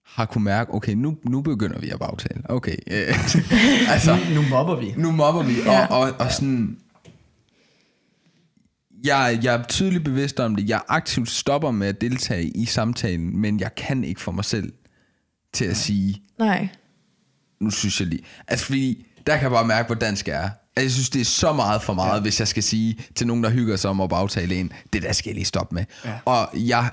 har kunne mærke, okay, nu, nu begynder vi at bagtale. Okay, øh, altså, Nu, nu mobber vi. nu mobber vi, Ja. og, og, og sådan... Jeg, jeg er tydeligt bevidst om det. Jeg aktivt stopper med at deltage i samtalen, men jeg kan ikke få mig selv til at sige, Nej. nu synes jeg lige... Altså, fordi der kan jeg bare mærke, hvor dansk jeg er. Altså, Jeg synes, det er så meget for meget, ja. hvis jeg skal sige til nogen, der hygger sig om at bagtale en, det der skal jeg lige stoppe med. Ja. Og jeg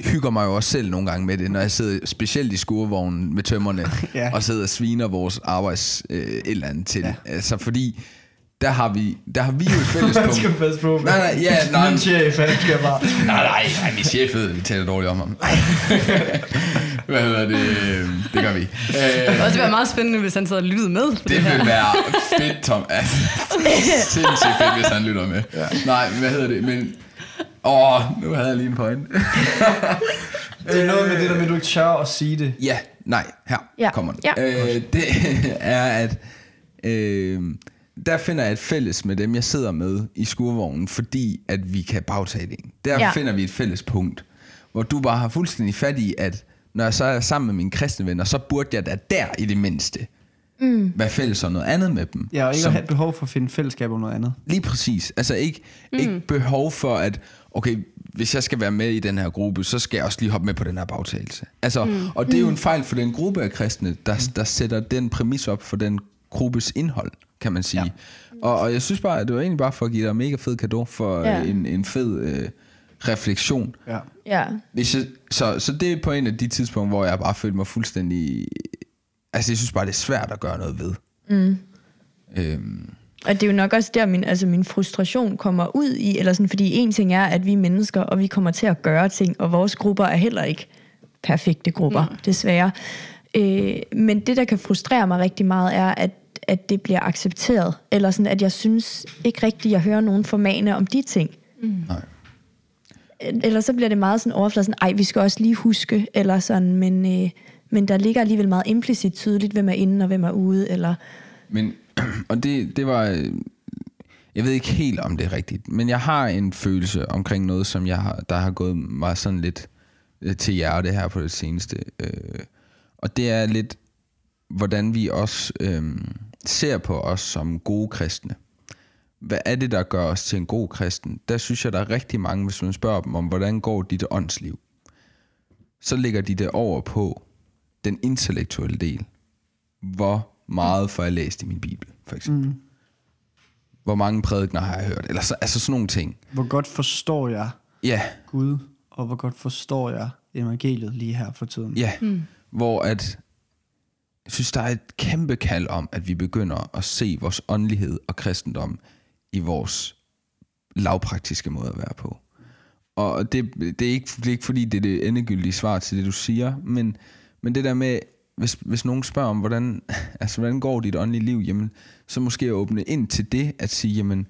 hygger mig jo også selv nogle gange med det, når jeg sidder specielt i skurvognen med tømmerne, Ja. og sidder og sviner vores arbejds øh, et eller andet til. Ja. Altså, fordi der har vi, der har vi jo et fællespunkt. Man skal passe på. Nej, nej, ja, nej. Min chef, han skal bare... Nej, nej, nej, min chef ved, vi taler dårligt om ham. Hvad hedder det? Det gør vi. Det Øh, ville også være meget spændende, hvis han sad og lyttede med. det her. vil være fedt, Tom. Altså, sindssygt fedt, hvis han lytter med. Ja. Nej, hvad hedder det? Men, åh, nu havde jeg lige en point. Det er noget med det der med, at du ikke tør at sige det. Ja, nej, her Ja. kommer den. Ja. Øh, det er, at øh, der finder jeg et fælles med dem, jeg sidder med i skurvognen, fordi at vi kan bagtale en. Der ja. Ja. finder vi et fælles punkt, hvor du bare har fuldstændig fat i, at når jeg så er sammen med mine kristne venner, så burde jeg da der i det mindste mm. være fælles om noget andet med dem. Jeg har ikke som- have behov for at finde fællesskab om noget andet. Lige præcis. Altså ikke, mm. ikke behov for, at okay, hvis jeg skal være med i den her gruppe, så skal jeg også lige hoppe med på den her bagtagelse. Altså, mm. Og det er jo en fejl for den gruppe af kristne, der, der sætter den præmis op for den gruppes indhold, kan man sige. Ja. Og, og jeg synes bare, at det var egentlig bare for at give dig en mega fed gave for Ja. ja. en, en fed øh, refleksion. Ja. Ja. Hvis jeg, så, så det er på en af de tidspunkter, hvor jeg bare følte mig fuldstændig... Altså, jeg synes bare, det er svært at gøre noget ved. Mm. Øhm, Og det er jo nok også der, min, altså min frustration kommer ud i, eller sådan, fordi en ting er, at vi er mennesker, og vi kommer til at gøre ting, og vores grupper er heller ikke perfekte grupper, mm. desværre. Øh, men det, der kan frustrere mig rigtig meget, er, at, at det bliver accepteret, eller sådan, at jeg synes ikke rigtigt, jeg hører nogen formane om de ting. nej. Eller så bliver det meget sådan overfladet, sådan, ej, vi skal også lige huske, eller sådan, men, øh, men der ligger alligevel meget implicit tydeligt, hvem er inde og hvem er ude, eller... Men, og det, det var, øh, jeg ved ikke helt om det er rigtigt, men jeg har en følelse omkring noget, som jeg har, der har gået mig sådan lidt øh, til hjerte her på det seneste. Øh, og det er lidt, hvordan vi også øh, ser på os som gode kristne. Hvad er det, der gør os til en god kristen? Der synes jeg, der er rigtig mange, hvis man spørger dem om, hvordan går dit åndsliv? Så ligger de det over på den intellektuelle del hvor meget får jeg læst i min bibel, for eksempel. Mm. Hvor mange prædikner har jeg hørt? Eller så, altså sådan nogle ting. Hvor godt forstår jeg Ja, Gud, og hvor godt forstår jeg evangeliet lige her for tiden. ja. Mm. Hvor at, jeg synes, der er et kæmpe kald om, at vi begynder at se vores åndelighed og kristendom i vores lavpraktiske måde at være på. Og det, det, er ikke, det er ikke fordi, det er det endegyldige svar til det, du siger, men, men det der med, hvis, hvis nogen spørger om, hvordan, altså, hvordan går dit åndelige liv, jamen, så måske at åbne ind til det, at sige, jamen,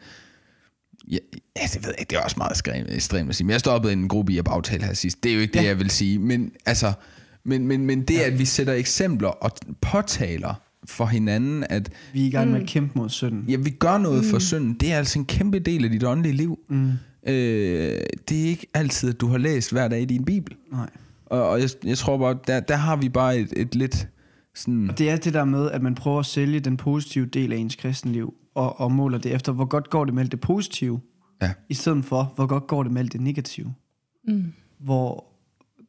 ja, ja det ved jeg ikke, det er også meget ekstremt, at sige, men jeg stoppede i en gruppe i at bagtale her sidst, det er jo ikke det, Ja. jeg vil sige, men altså, men, men, men det, at vi sætter eksempler og påtaler for hinanden, at Vi er i gang med at kæmpe mod synden. ja, vi gør noget mm. for synden, det er altså en kæmpe del af dit åndelige liv. Mm. Øh, det er ikke altid, at du har læst hver dag i din bibel. Nej. Og, og jeg, jeg tror bare, der, der har vi bare et, et lidt sådan... Og det er det der med, at man prøver at sælge den positive del af ens kristenliv, og, og måler det efter, hvor godt går det med alt det positive, Ja. i stedet for, hvor godt går det med alt det negative. Mm. Hvor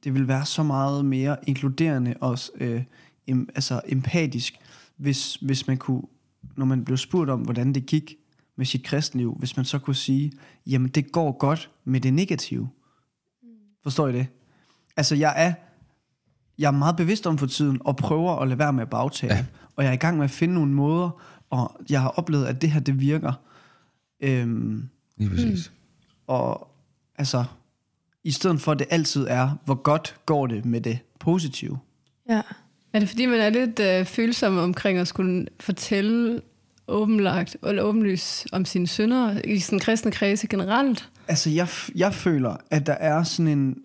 det vil være så meget mere inkluderende og øh, em, altså empatisk, hvis, hvis man kunne når man blev spurgt om, hvordan det gik med sit kristenliv, hvis man så kunne sige, jamen det går godt med det negative. Forstår I det? Altså jeg er, jeg er meget bevidst om for tiden, og prøver at lade være med at bagtale. Ja. Og jeg er i gang med at finde nogle måder, og jeg har oplevet, at det her, det virker. Øhm, Lige præcis. og altså, i stedet for at det altid er, hvor godt går det med det positive. Ja. Er det fordi, man er lidt øh, følsom omkring at skulle fortælle åbenlagt eller åbenlys om sine synder i sådan kristne kredse generelt? Altså, jeg, jeg føler, at der er sådan en,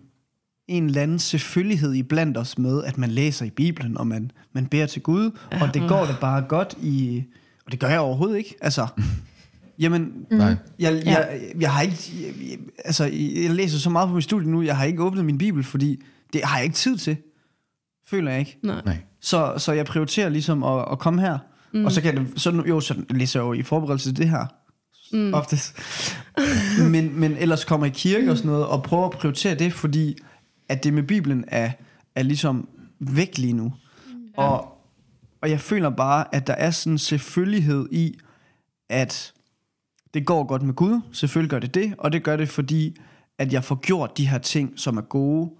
en eller anden selvfølgelighed i blandt os med, at man læser i Bibelen, og man, man beder til Gud, og det går da bare godt i... Og det gør jeg overhovedet ikke. Altså, jamen, Nej. jeg, jeg, jeg har ikke... Jeg, jeg, altså, jeg læser så meget på mit studie nu, jeg har ikke åbnet min Bibel, fordi det har jeg ikke tid til. Føler jeg ikke. Nej. Nej. Så, så jeg prioriterer ligesom at, at komme her. Mm. Og så kan det, så, jo, så læser jeg jo i forberedelse til det her. Mm. Oftest. men, men ellers kommer jeg i kirke og sådan noget, og prøver at prioritere det, fordi at det med Bibelen er, er ligesom væk lige nu. Ja. Og, og jeg føler bare, at der er sådan en selvfølgelighed i, at det går godt med Gud. Selvfølgelig gør det det, og det gør det, fordi at jeg får gjort de her ting, som er gode.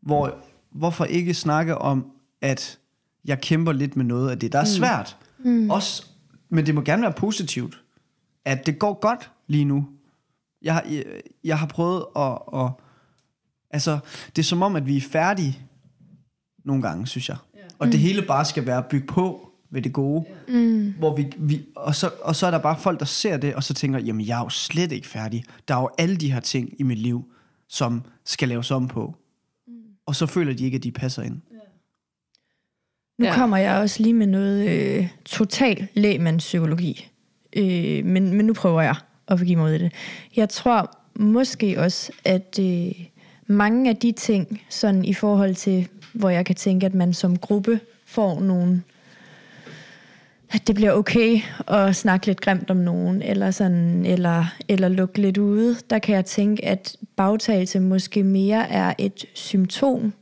Hvor, hvorfor ikke snakke om, at jeg kæmper lidt med noget af det, der er svært. Mm. Også, men det må gerne være positivt, at det går godt lige nu. Jeg, har- jeg, jeg har prøvet at, at... Altså, det er som om, at vi er færdige nogle gange, synes jeg. Og det hele bare skal være bygget på ved det gode. Mm. Hvor vi, vi, og, så, og så er der bare folk, der ser det, og så tænker, jamen jeg er jo slet ikke færdig. Der er jo alle de her ting i mit liv, som skal laves om på. Mm. Og så føler de ikke, at de passer ind. Nu Ja. ja. kommer jeg også lige med noget øh, total lægmandspsykologi. Øh, men, men nu prøver jeg at give mig ud i det. Jeg tror måske også, at øh, mange af de ting, sådan i forhold til, hvor jeg kan tænke, at man som gruppe får nogle at det bliver okay at snakke lidt grimt om nogen, eller, sådan, eller, eller lukke lidt ude, der kan jeg tænke, at bagtagelse måske mere er et symptom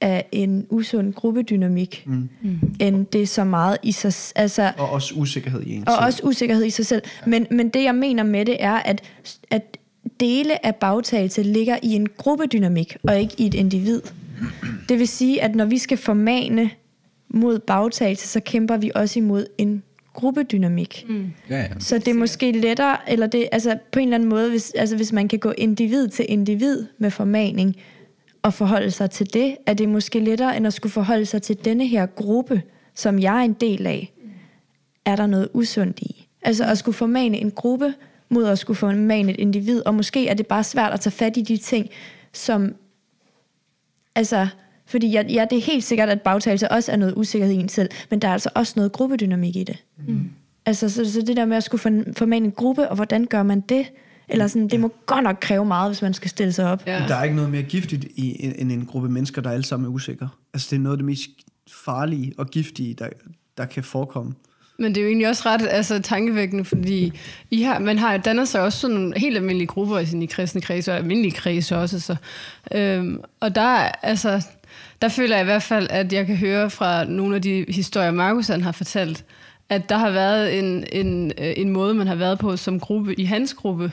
af en usund gruppedynamik, mm. end det er så meget i sig altså, Og også usikkerhed i en og selv. også usikkerhed i sig selv. Men, men det, jeg mener med det, er, at, at dele af bagtagelse ligger i en gruppedynamik, og ikke i et individ. Det vil sige, at når vi skal formane mod bagtagelse, så kæmper vi også imod en gruppedynamik. Mm. Ja, ja. Så det er måske lettere, eller det, altså på en eller anden måde, hvis, altså hvis man kan gå individ til individ med formaning, og forholde sig til det, er det måske lettere, end at skulle forholde sig til denne her gruppe, som jeg er en del af. Er der noget usundt i? Altså at skulle formane en gruppe, mod at skulle formane et individ, og måske er det bare svært at tage fat i de ting, som, altså, fordi ja, ja, det er helt sikkert, at bagtagelse også er noget usikkerhed i en selv, men der er altså også noget gruppedynamik i det. Mm. Altså, så, så det der med at skulle for- formane en gruppe, og hvordan gør man det? Eller sådan, det må godt nok kræve meget, hvis man skal stille sig op. Ja. Der er ikke noget mere giftigt i, end en gruppe mennesker, der alle sammen er usikre. Altså, det er noget af det mest farlige og giftige, der, der kan forekomme. Men det er jo egentlig også ret altså, tankevækkende, fordi I har, man har dannet sig også sådan nogle helt almindelige grupper i, sådan, i kristne kredse, og almindelige kredse også. Så. Øhm, og der, altså, der føler jeg i hvert fald, at jeg kan høre fra nogle af de historier, Markus han har fortalt, at der har været en, en, øh, en måde, man har været på som gruppe i hans gruppe,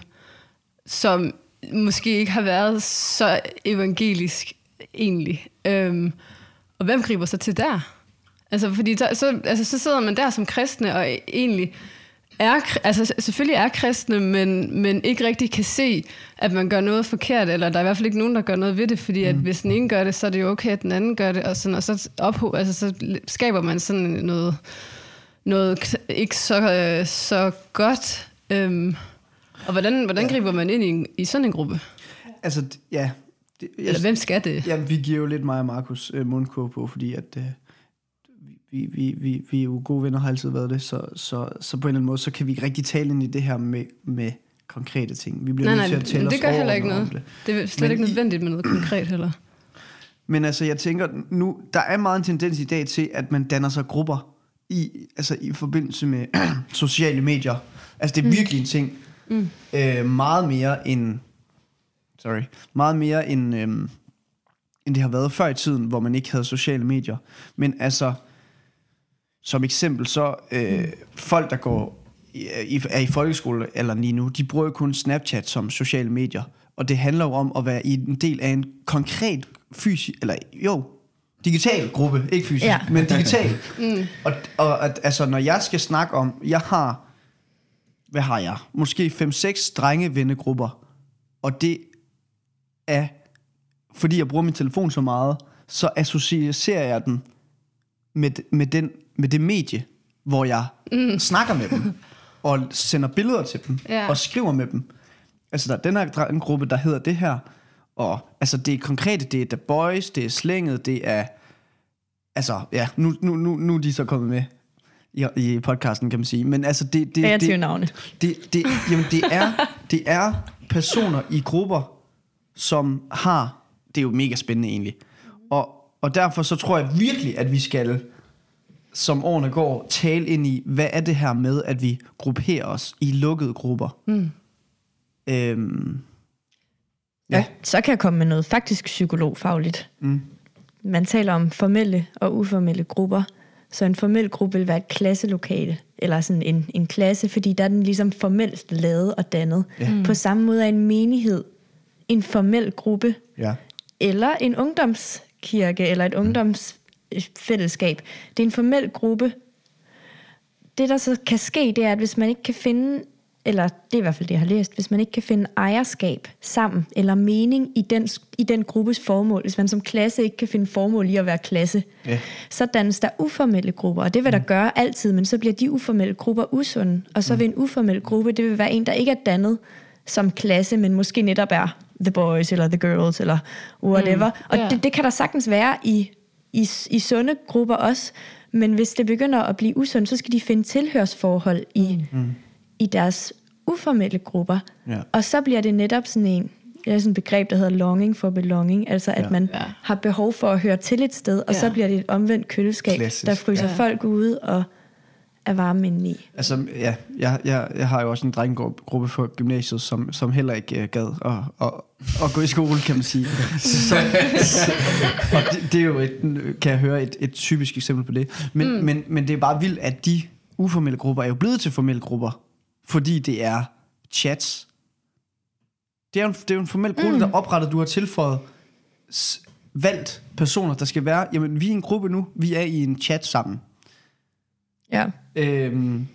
som måske ikke har været så evangelisk egentlig. Øhm, og hvem griber sig til der? Altså, fordi så, så, altså, så sidder man der som kristne og egentlig er, altså selvfølgelig er kristne, men, men ikke rigtig kan se, at man gør noget forkert, eller der er i hvert fald ikke nogen, der gør noget ved det, fordi at hvis den ene gør det, så er det jo okay, at den anden gør det, og, sådan, og så, op, altså, så skaber man sådan noget, noget ikke så, øh, så godt. Øhm, og hvordan, hvordan griber man ind i, i sådan en gruppe? Altså, ja. Det, jeg, Eller hvem skal det? Ja, vi giver jo lidt mig og Markus øh, mundkurv på, fordi at øh, vi, vi, vi, vi er jo gode venner, har altid været det, så, så, så på en eller anden måde, så kan vi ikke rigtig tale ind i det her med, med konkrete ting. Vi bliver Nej, nødt nej, til at tale men det gør heller ikke noget. Det. Det er slet Men ikke nødvendigt med noget konkret heller. Men altså, jeg tænker, nu, der er meget en tendens i dag til, at man danner sig grupper i, altså i forbindelse med sociale medier. Altså, det er virkelig en ting. Mm. Øh, meget mere end, sorry, meget mere end, øhm, end det har været før i tiden, hvor man ikke havde sociale medier. Men altså, som eksempel så, øh, folk, der går i, er i folkeskole eller lige nu, de bruger jo kun Snapchat som sociale medier. Og det handler jo om at være i en del af en konkret fysisk, eller jo, digital gruppe, ikke fysisk, Ja. men digital. mm. Og, og at, altså, når jeg skal snakke om, jeg har, hvad har jeg? Måske 5-6 drengevænnegrupper, og det er, fordi jeg bruger min telefon så meget, så associerer jeg den med, med, den, med det medie, hvor jeg mm. snakker med dem, og sender billeder til dem, Ja. og skriver med dem. Altså, der er den her drengegruppe, der hedder det her, og altså, det er konkrete, det er The Boys, det er slænget, det er, altså, ja, nu, nu, nu, nu er de så kommet med i, i podcasten, kan man sige. Men altså, det, det, Kreative det, navne. det, det, jamen det, er, det er personer i grupper, som har... Det er jo mega spændende egentlig. Og, og derfor så tror jeg virkelig, at vi skal, som årene går, tale ind i, hvad er det her med, at vi grupperer os i lukkede grupper. Mm. Øhm, Ja. Så kan jeg komme med noget faktisk psykologfagligt. Mm. Man taler om formelle og uformelle grupper. Så en formel gruppe vil være et klasselokale, eller sådan en, en klasse, fordi der er den ligesom formelt lavet og dannet. Ja. På samme måde er en menighed en formel gruppe, ja. eller en ungdomskirke, eller et ungdomsfællesskab. Det er en formel gruppe. Det, der så kan ske, det er, at hvis man ikke kan finde, eller det er i hvert fald det, jeg har læst, hvis man ikke kan finde ejerskab sammen, eller mening i den, i den gruppes formål, hvis man som klasse ikke kan finde formål i at være klasse, Ja. så dannes der uformelle grupper, og det vil der gøre altid, men så bliver de uformelle grupper usunde, og så vil en uformel gruppe, det vil være en, der ikke er dannet som klasse, men måske netop er the boys, eller the girls, eller whatever. Mm, og ja. det, det kan der sagtens være i, i, i sunde grupper også, men hvis det begynder at blive usundt, så skal de finde tilhørsforhold i, mm. i deres uformelle grupper. Ja. Og så bliver det netop sådan en, det er sådan et begreb, der hedder longing for belonging, altså at Ja. man Ja. har behov for at høre til et sted, og Ja. så bliver det et omvendt køleskab, Klassisk. der fryser ja. folk ude og er varme indeni. Altså, ja, jeg, jeg, jeg har jo også en drengegruppe for gymnasiet, som, som heller ikke uh, gad at, at, at gå i skole, kan man sige. Så, så, og det, det er jo, et, kan jeg høre, et, et typisk eksempel på det. Men, mm. men, men det er bare vildt, at de uformelle grupper er jo blevet til formelle grupper, fordi det er chats. Det er jo en, det er jo en formel gruppe, mm. der er oprettet, du har tilføjet s- valgt personer, der skal være, jamen vi er en gruppe nu, vi er i en chat sammen. Ja. Øhm,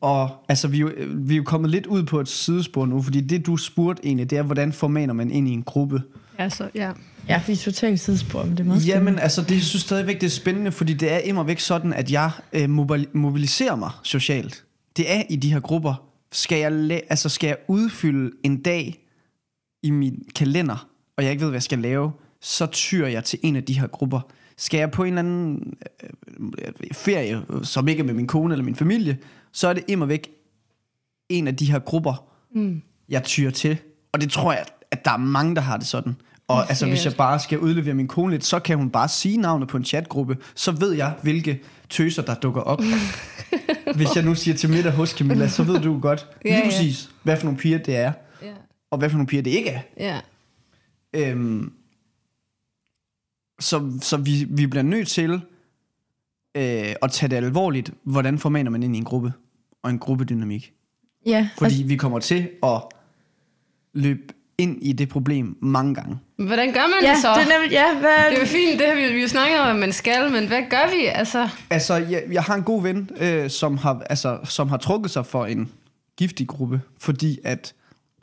og altså, vi er, jo, vi er jo kommet lidt ud på et sidespor nu, fordi det, du spurgte egentlig, det er, hvordan formaner man ind i en gruppe? Ja, så, ja. Ja, vi er totalt sidespor, men det er meget Jamen, altså, det jeg synes stadigvæk, det er spændende, fordi det er immer væk sådan, at jeg øh, mobil- mobiliserer mig socialt. Det er i de her grupper. Skal jeg, altså, skal jeg udfylde en dag i min kalender, og jeg ikke ved, hvad jeg skal lave, så tyr jeg til en af de her grupper. Skal jeg på en eller anden øh, ferie, som ikke er med min kone eller min familie, så er det immer væk en af de her grupper, mm. jeg tyr til. Og det tror jeg, at der er mange, der har det sådan. Og Helt altså, hvis jeg bare skal udlevere min kone lidt, så kan hun bare sige navnet på en chatgruppe, så ved jeg, hvilke tøser, der dukker op. hvis jeg nu siger til middag hos Camilla, så ved du godt Ja, lige ja. præcis, hvad for nogle piger det er, Ja. og hvad for nogle piger det ikke er. ja. Øhm, så så vi, vi bliver nødt til øh, at tage det alvorligt, hvordan formaner man ind i en gruppe, og en gruppedynamik. Ja, Fordi vi kommer til at løbe ind i det problem mange gange. Hvordan gør man ja, det så? det er nemlig, ja, hvad, Det er jo fint, det har vi, vi jo snakket om, at man skal, men hvad gør vi? Altså, Altså, jeg, jeg har en god ven, øh, som, har, altså, som har trukket sig for en giftig gruppe, fordi at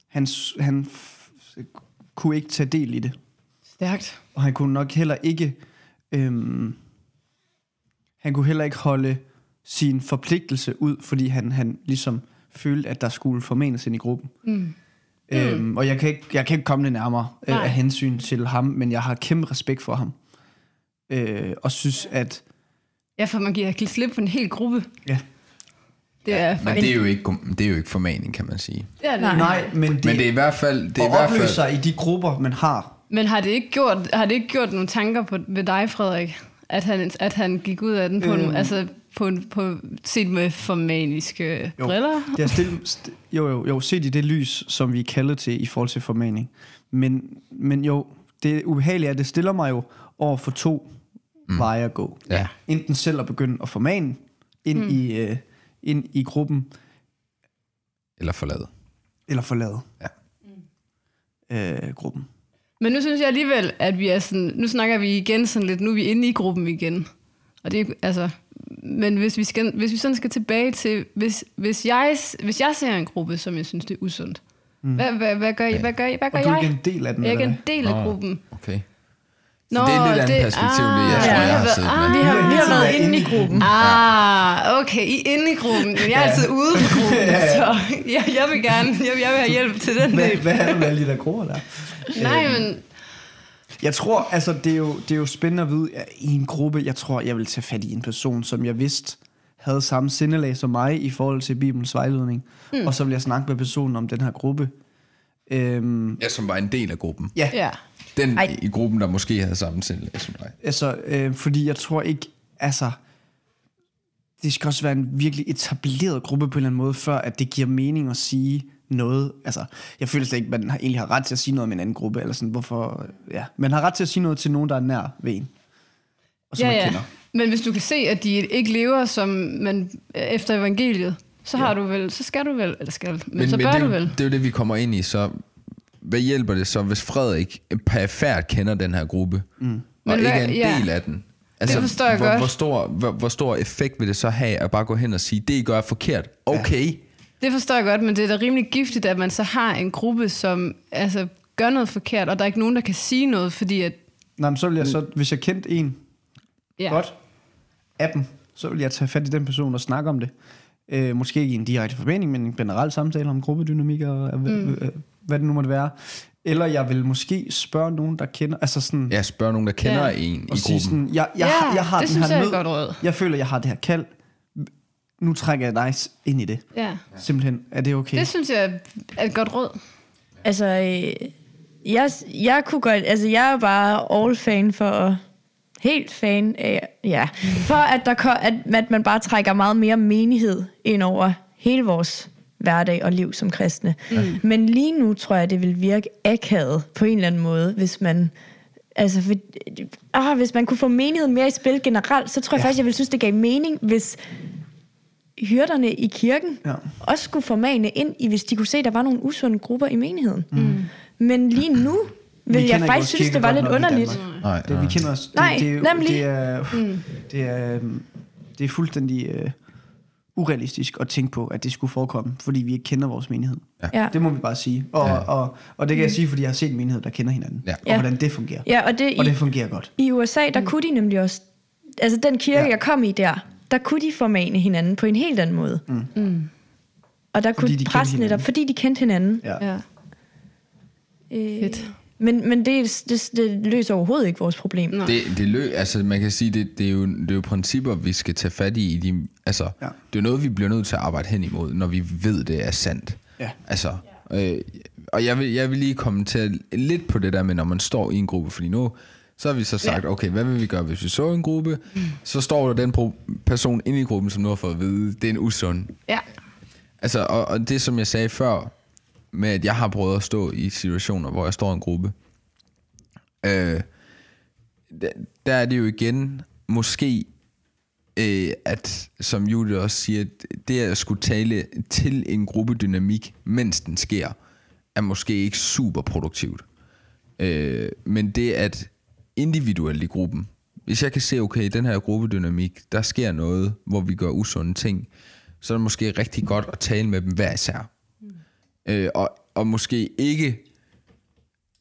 han, han f- kunne ikke tage del i det. Stærkt. Og han kunne nok heller ikke... Øhm, han kunne heller ikke holde sin forpligtelse ud, fordi han, han ligesom følte, at der skulle formenes ind i gruppen. Mm. Øhm, og jeg kan, ikke, jeg kan ikke komme det nærmere øh, Nej. af hensyn til ham, men jeg har kæmpe respekt for ham. Øh, og synes, at... Ja, for man giver slip på en hel gruppe. Ja, Det er, Men det er, jo ikke, det er jo ikke formaning, kan man sige. det. Nej. nej, men det, Men det er i hvert fald... Det er i hvert fald sig i de grupper, man har. Men har det ikke gjort, har det ikke gjort nogle tanker på, ved dig, Frederik? At han, at han gik ud af den på, Øhm. en, altså på, en- på set med formaniske Jo. briller? Det er stille, st- jo, jo, jo, set i det lys, som vi er kaldet til i forhold til formaning. Men, men jo, det ubehagelige er, at det stiller mig jo over for to mm. veje at gå. Ja. Enten selv at begynde at formane ind, mm. i, øh, ind i gruppen, Eller forlade. eller forlade Ja. øh, gruppen. Men nu synes jeg alligevel, at vi er sådan, nu snakker vi igen sådan lidt, nu er vi inde i gruppen igen. Og det er, altså, men hvis vi, skal, hvis vi sådan skal tilbage til, hvis, hvis, jeg, hvis jeg ser en gruppe, som jeg synes, det er usundt, mm. hvad, hvad, hvad, gør, I, hvad gør, I, hvad gør Og du er jeg? ikke en del af den, jeg er ikke en del af gruppen. Okay. Så det er et lidt andet perspektiv, end det jeg ah, tror, ja. jeg har ah. Vi har, vi har været inde i gruppen. Ah, okay, I inde i gruppen. Jeg er altid ude for gruppen, så jeg, jeg vil gerne, jeg, jeg vil have hjælp til den Hvad, del. hvad er det med alle de der grupper der? Nej, men Jeg tror, altså det er jo, det er jo spændende at vide, at i en gruppe, jeg tror, jeg vil tage fat i en person, som jeg vidste havde samme sindelag som mig i forhold til Bibelens vejledning. Mm. Og så vil jeg snakke med personen om den her gruppe. Øhm, Ja, som var en del af gruppen. ja, ja. Den Ej. i gruppen, der måske havde samme sindelag som dig. altså, øh, fordi jeg tror ikke, altså, det skal også være en virkelig etableret gruppe på en eller anden måde, før at det giver mening at sige noget. Altså, jeg føler slet ikke, at man har- egentlig har ret til at sige noget med en anden gruppe, eller sådan, hvorfor, ja. Man har ret til at sige noget til nogen, der er nær ved en, og som ja, man ja. kender. Men hvis du kan se, at de ikke lever som man efter evangeliet, så har du vel, så skal du vel, eller skal, men, men så bør det, du vel. det er jo det, vi kommer ind i. Så hvad hjælper det så, hvis Frederik perifært kender den her gruppe, mm. og Men ikke hvad- er en ja. del af den? Altså, forstår jeg hvor, godt. Hvor stor, hvor, hvor stor effekt vil det så have at bare gå hen og sige, det I gør er forkert. Okay. Ja. Det forstår jeg godt, men det er da rimelig giftigt, at man så har en gruppe, som altså, gør noget forkert, og der er ikke nogen, der kan sige noget, fordi at... Nej, men så vil jeg så, hvis jeg kendte en Ja, godt af dem, så vil jeg tage fat i den person og snakke om det. Øh, måske ikke i en direkte forbinding, men en generel samtale om gruppedynamik og mm. Hvad det nu måtte være. Eller jeg vil måske spørge nogen, der kender, altså sådan, Jeg spørger nogen, der kender Ja. en i og gruppen. sådan, jeg, jeg, Ja, har, jeg har det den synes her jeg er nød. godt råd. Jeg føler, jeg har det her kald. Nu trækker jeg dig ind i det. ja. Simpelthen, er det okay? Det synes jeg er et godt råd. Altså, øh, jeg, jeg kunne godt, altså jeg er bare all fan for, helt fan af, ja, for at, der, at, at man bare trækker meget mere menighed ind over hele vores hverdag og liv som kristne. Mm. Men lige nu tror jeg, det vil virke akavet på en eller anden måde, hvis man Altså, for, ah, hvis man kunne få menigheden mere i spil generelt, så tror jeg ja. faktisk, jeg ville synes, det gav mening, hvis hyrderne i kirken Ja. også skulle formane ind i, hvis de kunne se, at der var nogle usunde grupper i menigheden. Mm. Men lige nu Vi vil jeg faktisk synes, det var lidt underligt. Nej, Det, vi kender os, det, Nej, det, er jo- nemlig. det er, det er, øhm, det er fuldstændig øh, urealistisk at tænke på, at det skulle forekomme, fordi vi ikke kender vores menighed. Ja. Det må vi bare sige. Og, ja. og, og det kan jeg sige, fordi jeg har set en menighed, der kender hinanden. Ja. Og Ja. hvordan det fungerer. Ja, og det, Og det i, fungerer godt. i USA, der kunne de nemlig også... Altså, den kirke, Ja. jeg kom i der, der kunne de formane hinanden på en helt anden måde. Mm. Og der Fordi kunne de præsten netop, fordi de kendte hinanden. Ja. Ja. Øh, Fedt. Men, men det, det, det løser overhovedet ikke vores problem. Nå. Det, det lø, altså man kan sige, det, det, er jo, det er jo principper, vi skal tage fat i. i de, altså, Ja. ja. Det er noget, vi bliver nødt til at arbejde hen imod, når vi ved, det er sandt. Ja. Altså, øh, og jeg vil, jeg vil lige kommentere lidt på det der med, når man står i en gruppe, fordi nu, så har vi så sagt, okay, hvad vil vi gøre, hvis vi så en gruppe? Så står der den person inde i gruppen, som nu har fået at vide, det er en usund. Ja. Altså, og, og det som jeg sagde før, med at jeg har prøvet at stå i situationer, hvor jeg står i en gruppe, øh, der, der er det jo igen måske, øh, at som Julie også siger, det at skulle tale til en gruppedynamik, mens den sker, er måske ikke super produktivt. Øh, men det at individuelt i gruppen, hvis jeg kan se, okay, i den her gruppedynamik, der sker noget, hvor vi gør usunde ting, så er det måske rigtig godt at tale med dem hver især. Øh, og, og måske ikke,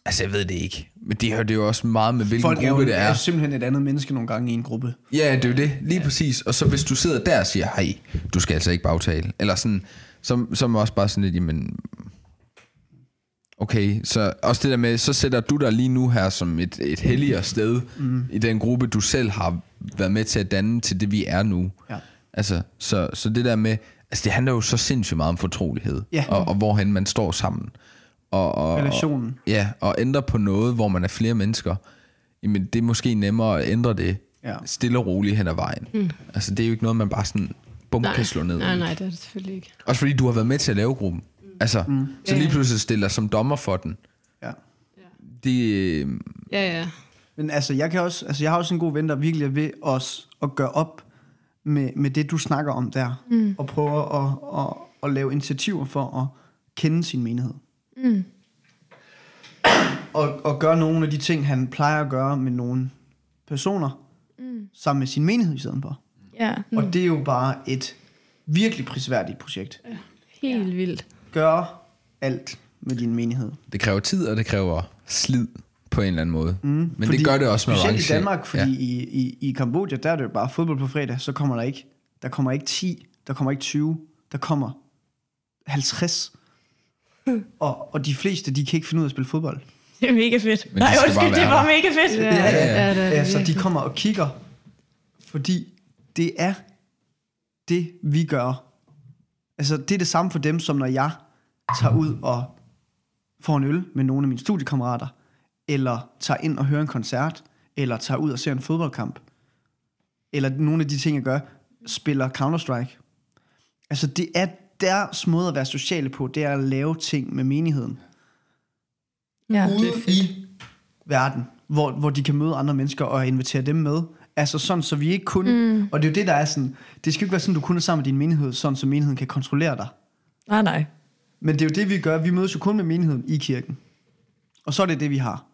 altså jeg ved det ikke, men det har det jo også meget med, hvilken Folk er jo gruppe det er. er simpelthen et andet menneske nogle gange i en gruppe. Ja, det er jo det, lige præcis. Og så hvis du sidder der og siger, hej, du skal altså ikke bagtale, eller sådan, så, så er man også bare sådan lidt, jamen, okay, så også det der med, så sætter du dig lige nu her som et, et helligere sted mm. i den gruppe, du selv har været med til at danne til det, vi er nu. Ja. Altså, så, så det der med, altså det handler jo så sindssygt meget om fortrolighed, Ja. og, og hvorhen man står sammen. Og, og, Relationen. Og, ja, og ændre på noget, hvor man er flere mennesker, jamen det er måske nemmere at ændre det Ja. stille og roligt hen ad vejen. Mm. Altså det er jo ikke noget, man bare sådan bum kan slå ned. Nej, i. nej, det er det selvfølgelig ikke. Også fordi du har været med til at lave gruppen. Altså, mm. så lige pludselig stiller som dommer for den. Ja. Det, Ja, ja. Men altså, jeg, kan også, altså, jeg har også en god ven, der virkelig er ved os at gøre op med, med det, du snakker om der. Mm. Og prøve at, at, at lave initiativer for at kende sin menighed. Mm. Og, og gøre nogle af de ting, han plejer at gøre med nogle personer, mm. sammen med sin menighed i stedet for. Ja, Mm. Og det er jo bare et virkelig prisværdigt projekt. Helt vildt. Gør alt med din menighed. Det kræver tid, og det kræver slid på en eller anden måde. Mm, Men Fordi- det gør det også med Specielt i Danmark, fordi ja. i, i, i Kambodja, der er det jo bare fodbold på fredag, så kommer der ikke, der kommer ikke 10, der kommer ikke 20, der kommer 50. og, og de fleste, de kan ikke finde ud af at spille fodbold. det er mega fedt. Men Nej, undskyld, det var mega fedt. Ja, ja, ja. er det ja, så de kommer og kigger, fordi det er det, vi gør. Altså, det er det samme for dem, som når jeg tager ud og får en øl med nogle af mine studiekammerater, eller tager ind og hører en koncert, eller tager ud og ser en fodboldkamp, eller nogle af de ting, jeg gør, spiller Counter-Strike. Altså, det er deres måde at være sociale på, det er at lave ting med menigheden Ja. ude i verden, hvor, hvor de kan møde andre mennesker og invitere dem med. Altså sådan, så vi ikke kun... Mm. Og det er jo det, der er sådan... Det skal jo ikke være sådan, du kun er sammen med din menighed, sådan så menigheden kan kontrollere dig. Nej, nej. Men det er jo det, vi gør. Vi mødes jo kun med menigheden i kirken. Og så er det det, vi har.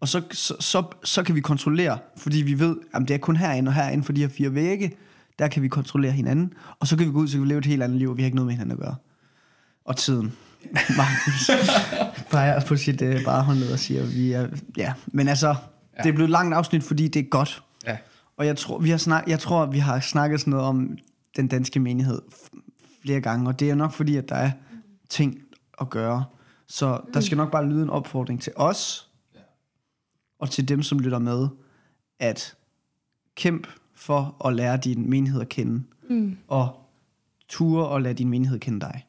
Og så, så, så, så kan vi kontrollere, fordi vi ved, at det er kun herinde og herinde for de her fire vægge, der kan vi kontrollere hinanden. Og så kan vi gå ud, så kan vi leve et helt andet liv, og vi har ikke noget med hinanden at gøre. Og tiden. Markus peger på sit øh, bare håndled og siger, vi er... Ja, men altså, ja. det er blevet et langt afsnit, fordi det er godt. Ja. Og jeg tror, vi har snak, jeg tror, vi har snakket sådan noget om den danske menighed flere gange, og det er nok fordi, at der er ting at gøre. Så der skal nok bare lyde en opfordring til os, og til dem, som lytter med, at kæmp for at lære din menighed at kende, mm. og ture og lade din menighed kende dig.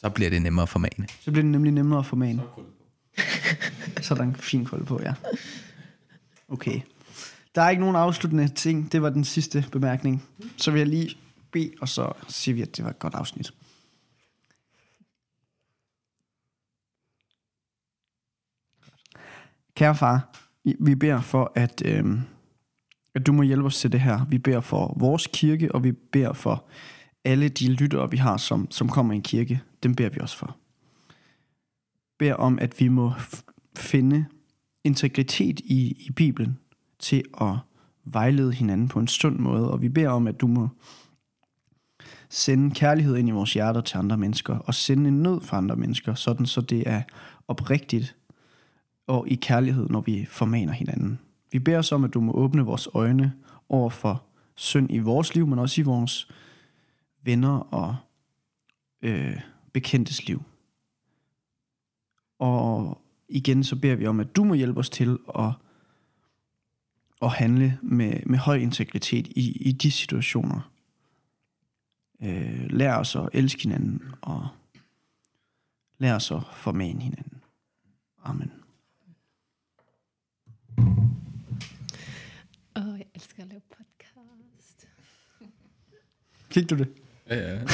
Så bliver det nemmere for mane. Så bliver det nemlig nemmere at få man. Så er der en fin kolde på, ja. Okay. Der er ikke nogen afsluttende ting. Det var den sidste bemærkning. Så vil jeg lige bede, og så siger vi, at det var et godt afsnit. Kære far, vi- beder for, at, øh, at du må hjælpe os til det her. Vi beder for vores kirke, og vi beder for alle de lyttere, vi har, som, som kommer i en kirke. Dem beder vi også for. Beder om, at vi må finde integritet i, i Bibelen til at vejlede hinanden på en sund måde, og vi beder om, at du må sende kærlighed ind i vores hjerter til andre mennesker, og sende en nød for andre mennesker, sådan så det er oprigtigt og i kærlighed, når vi formaner hinanden. Vi beder os om, at du må åbne vores øjne over for synd i vores liv, men også i vores venner og øh, bekendtes liv. Og igen så beder vi om, at du må hjælpe os til at, at handle med, med høj integritet i, i de situationer. Øh, lær os at elske hinanden, og lær os at formane hinanden. Amen. Åh, oh, jeg elsker at lave podcast. Fik du det? Ja, ja.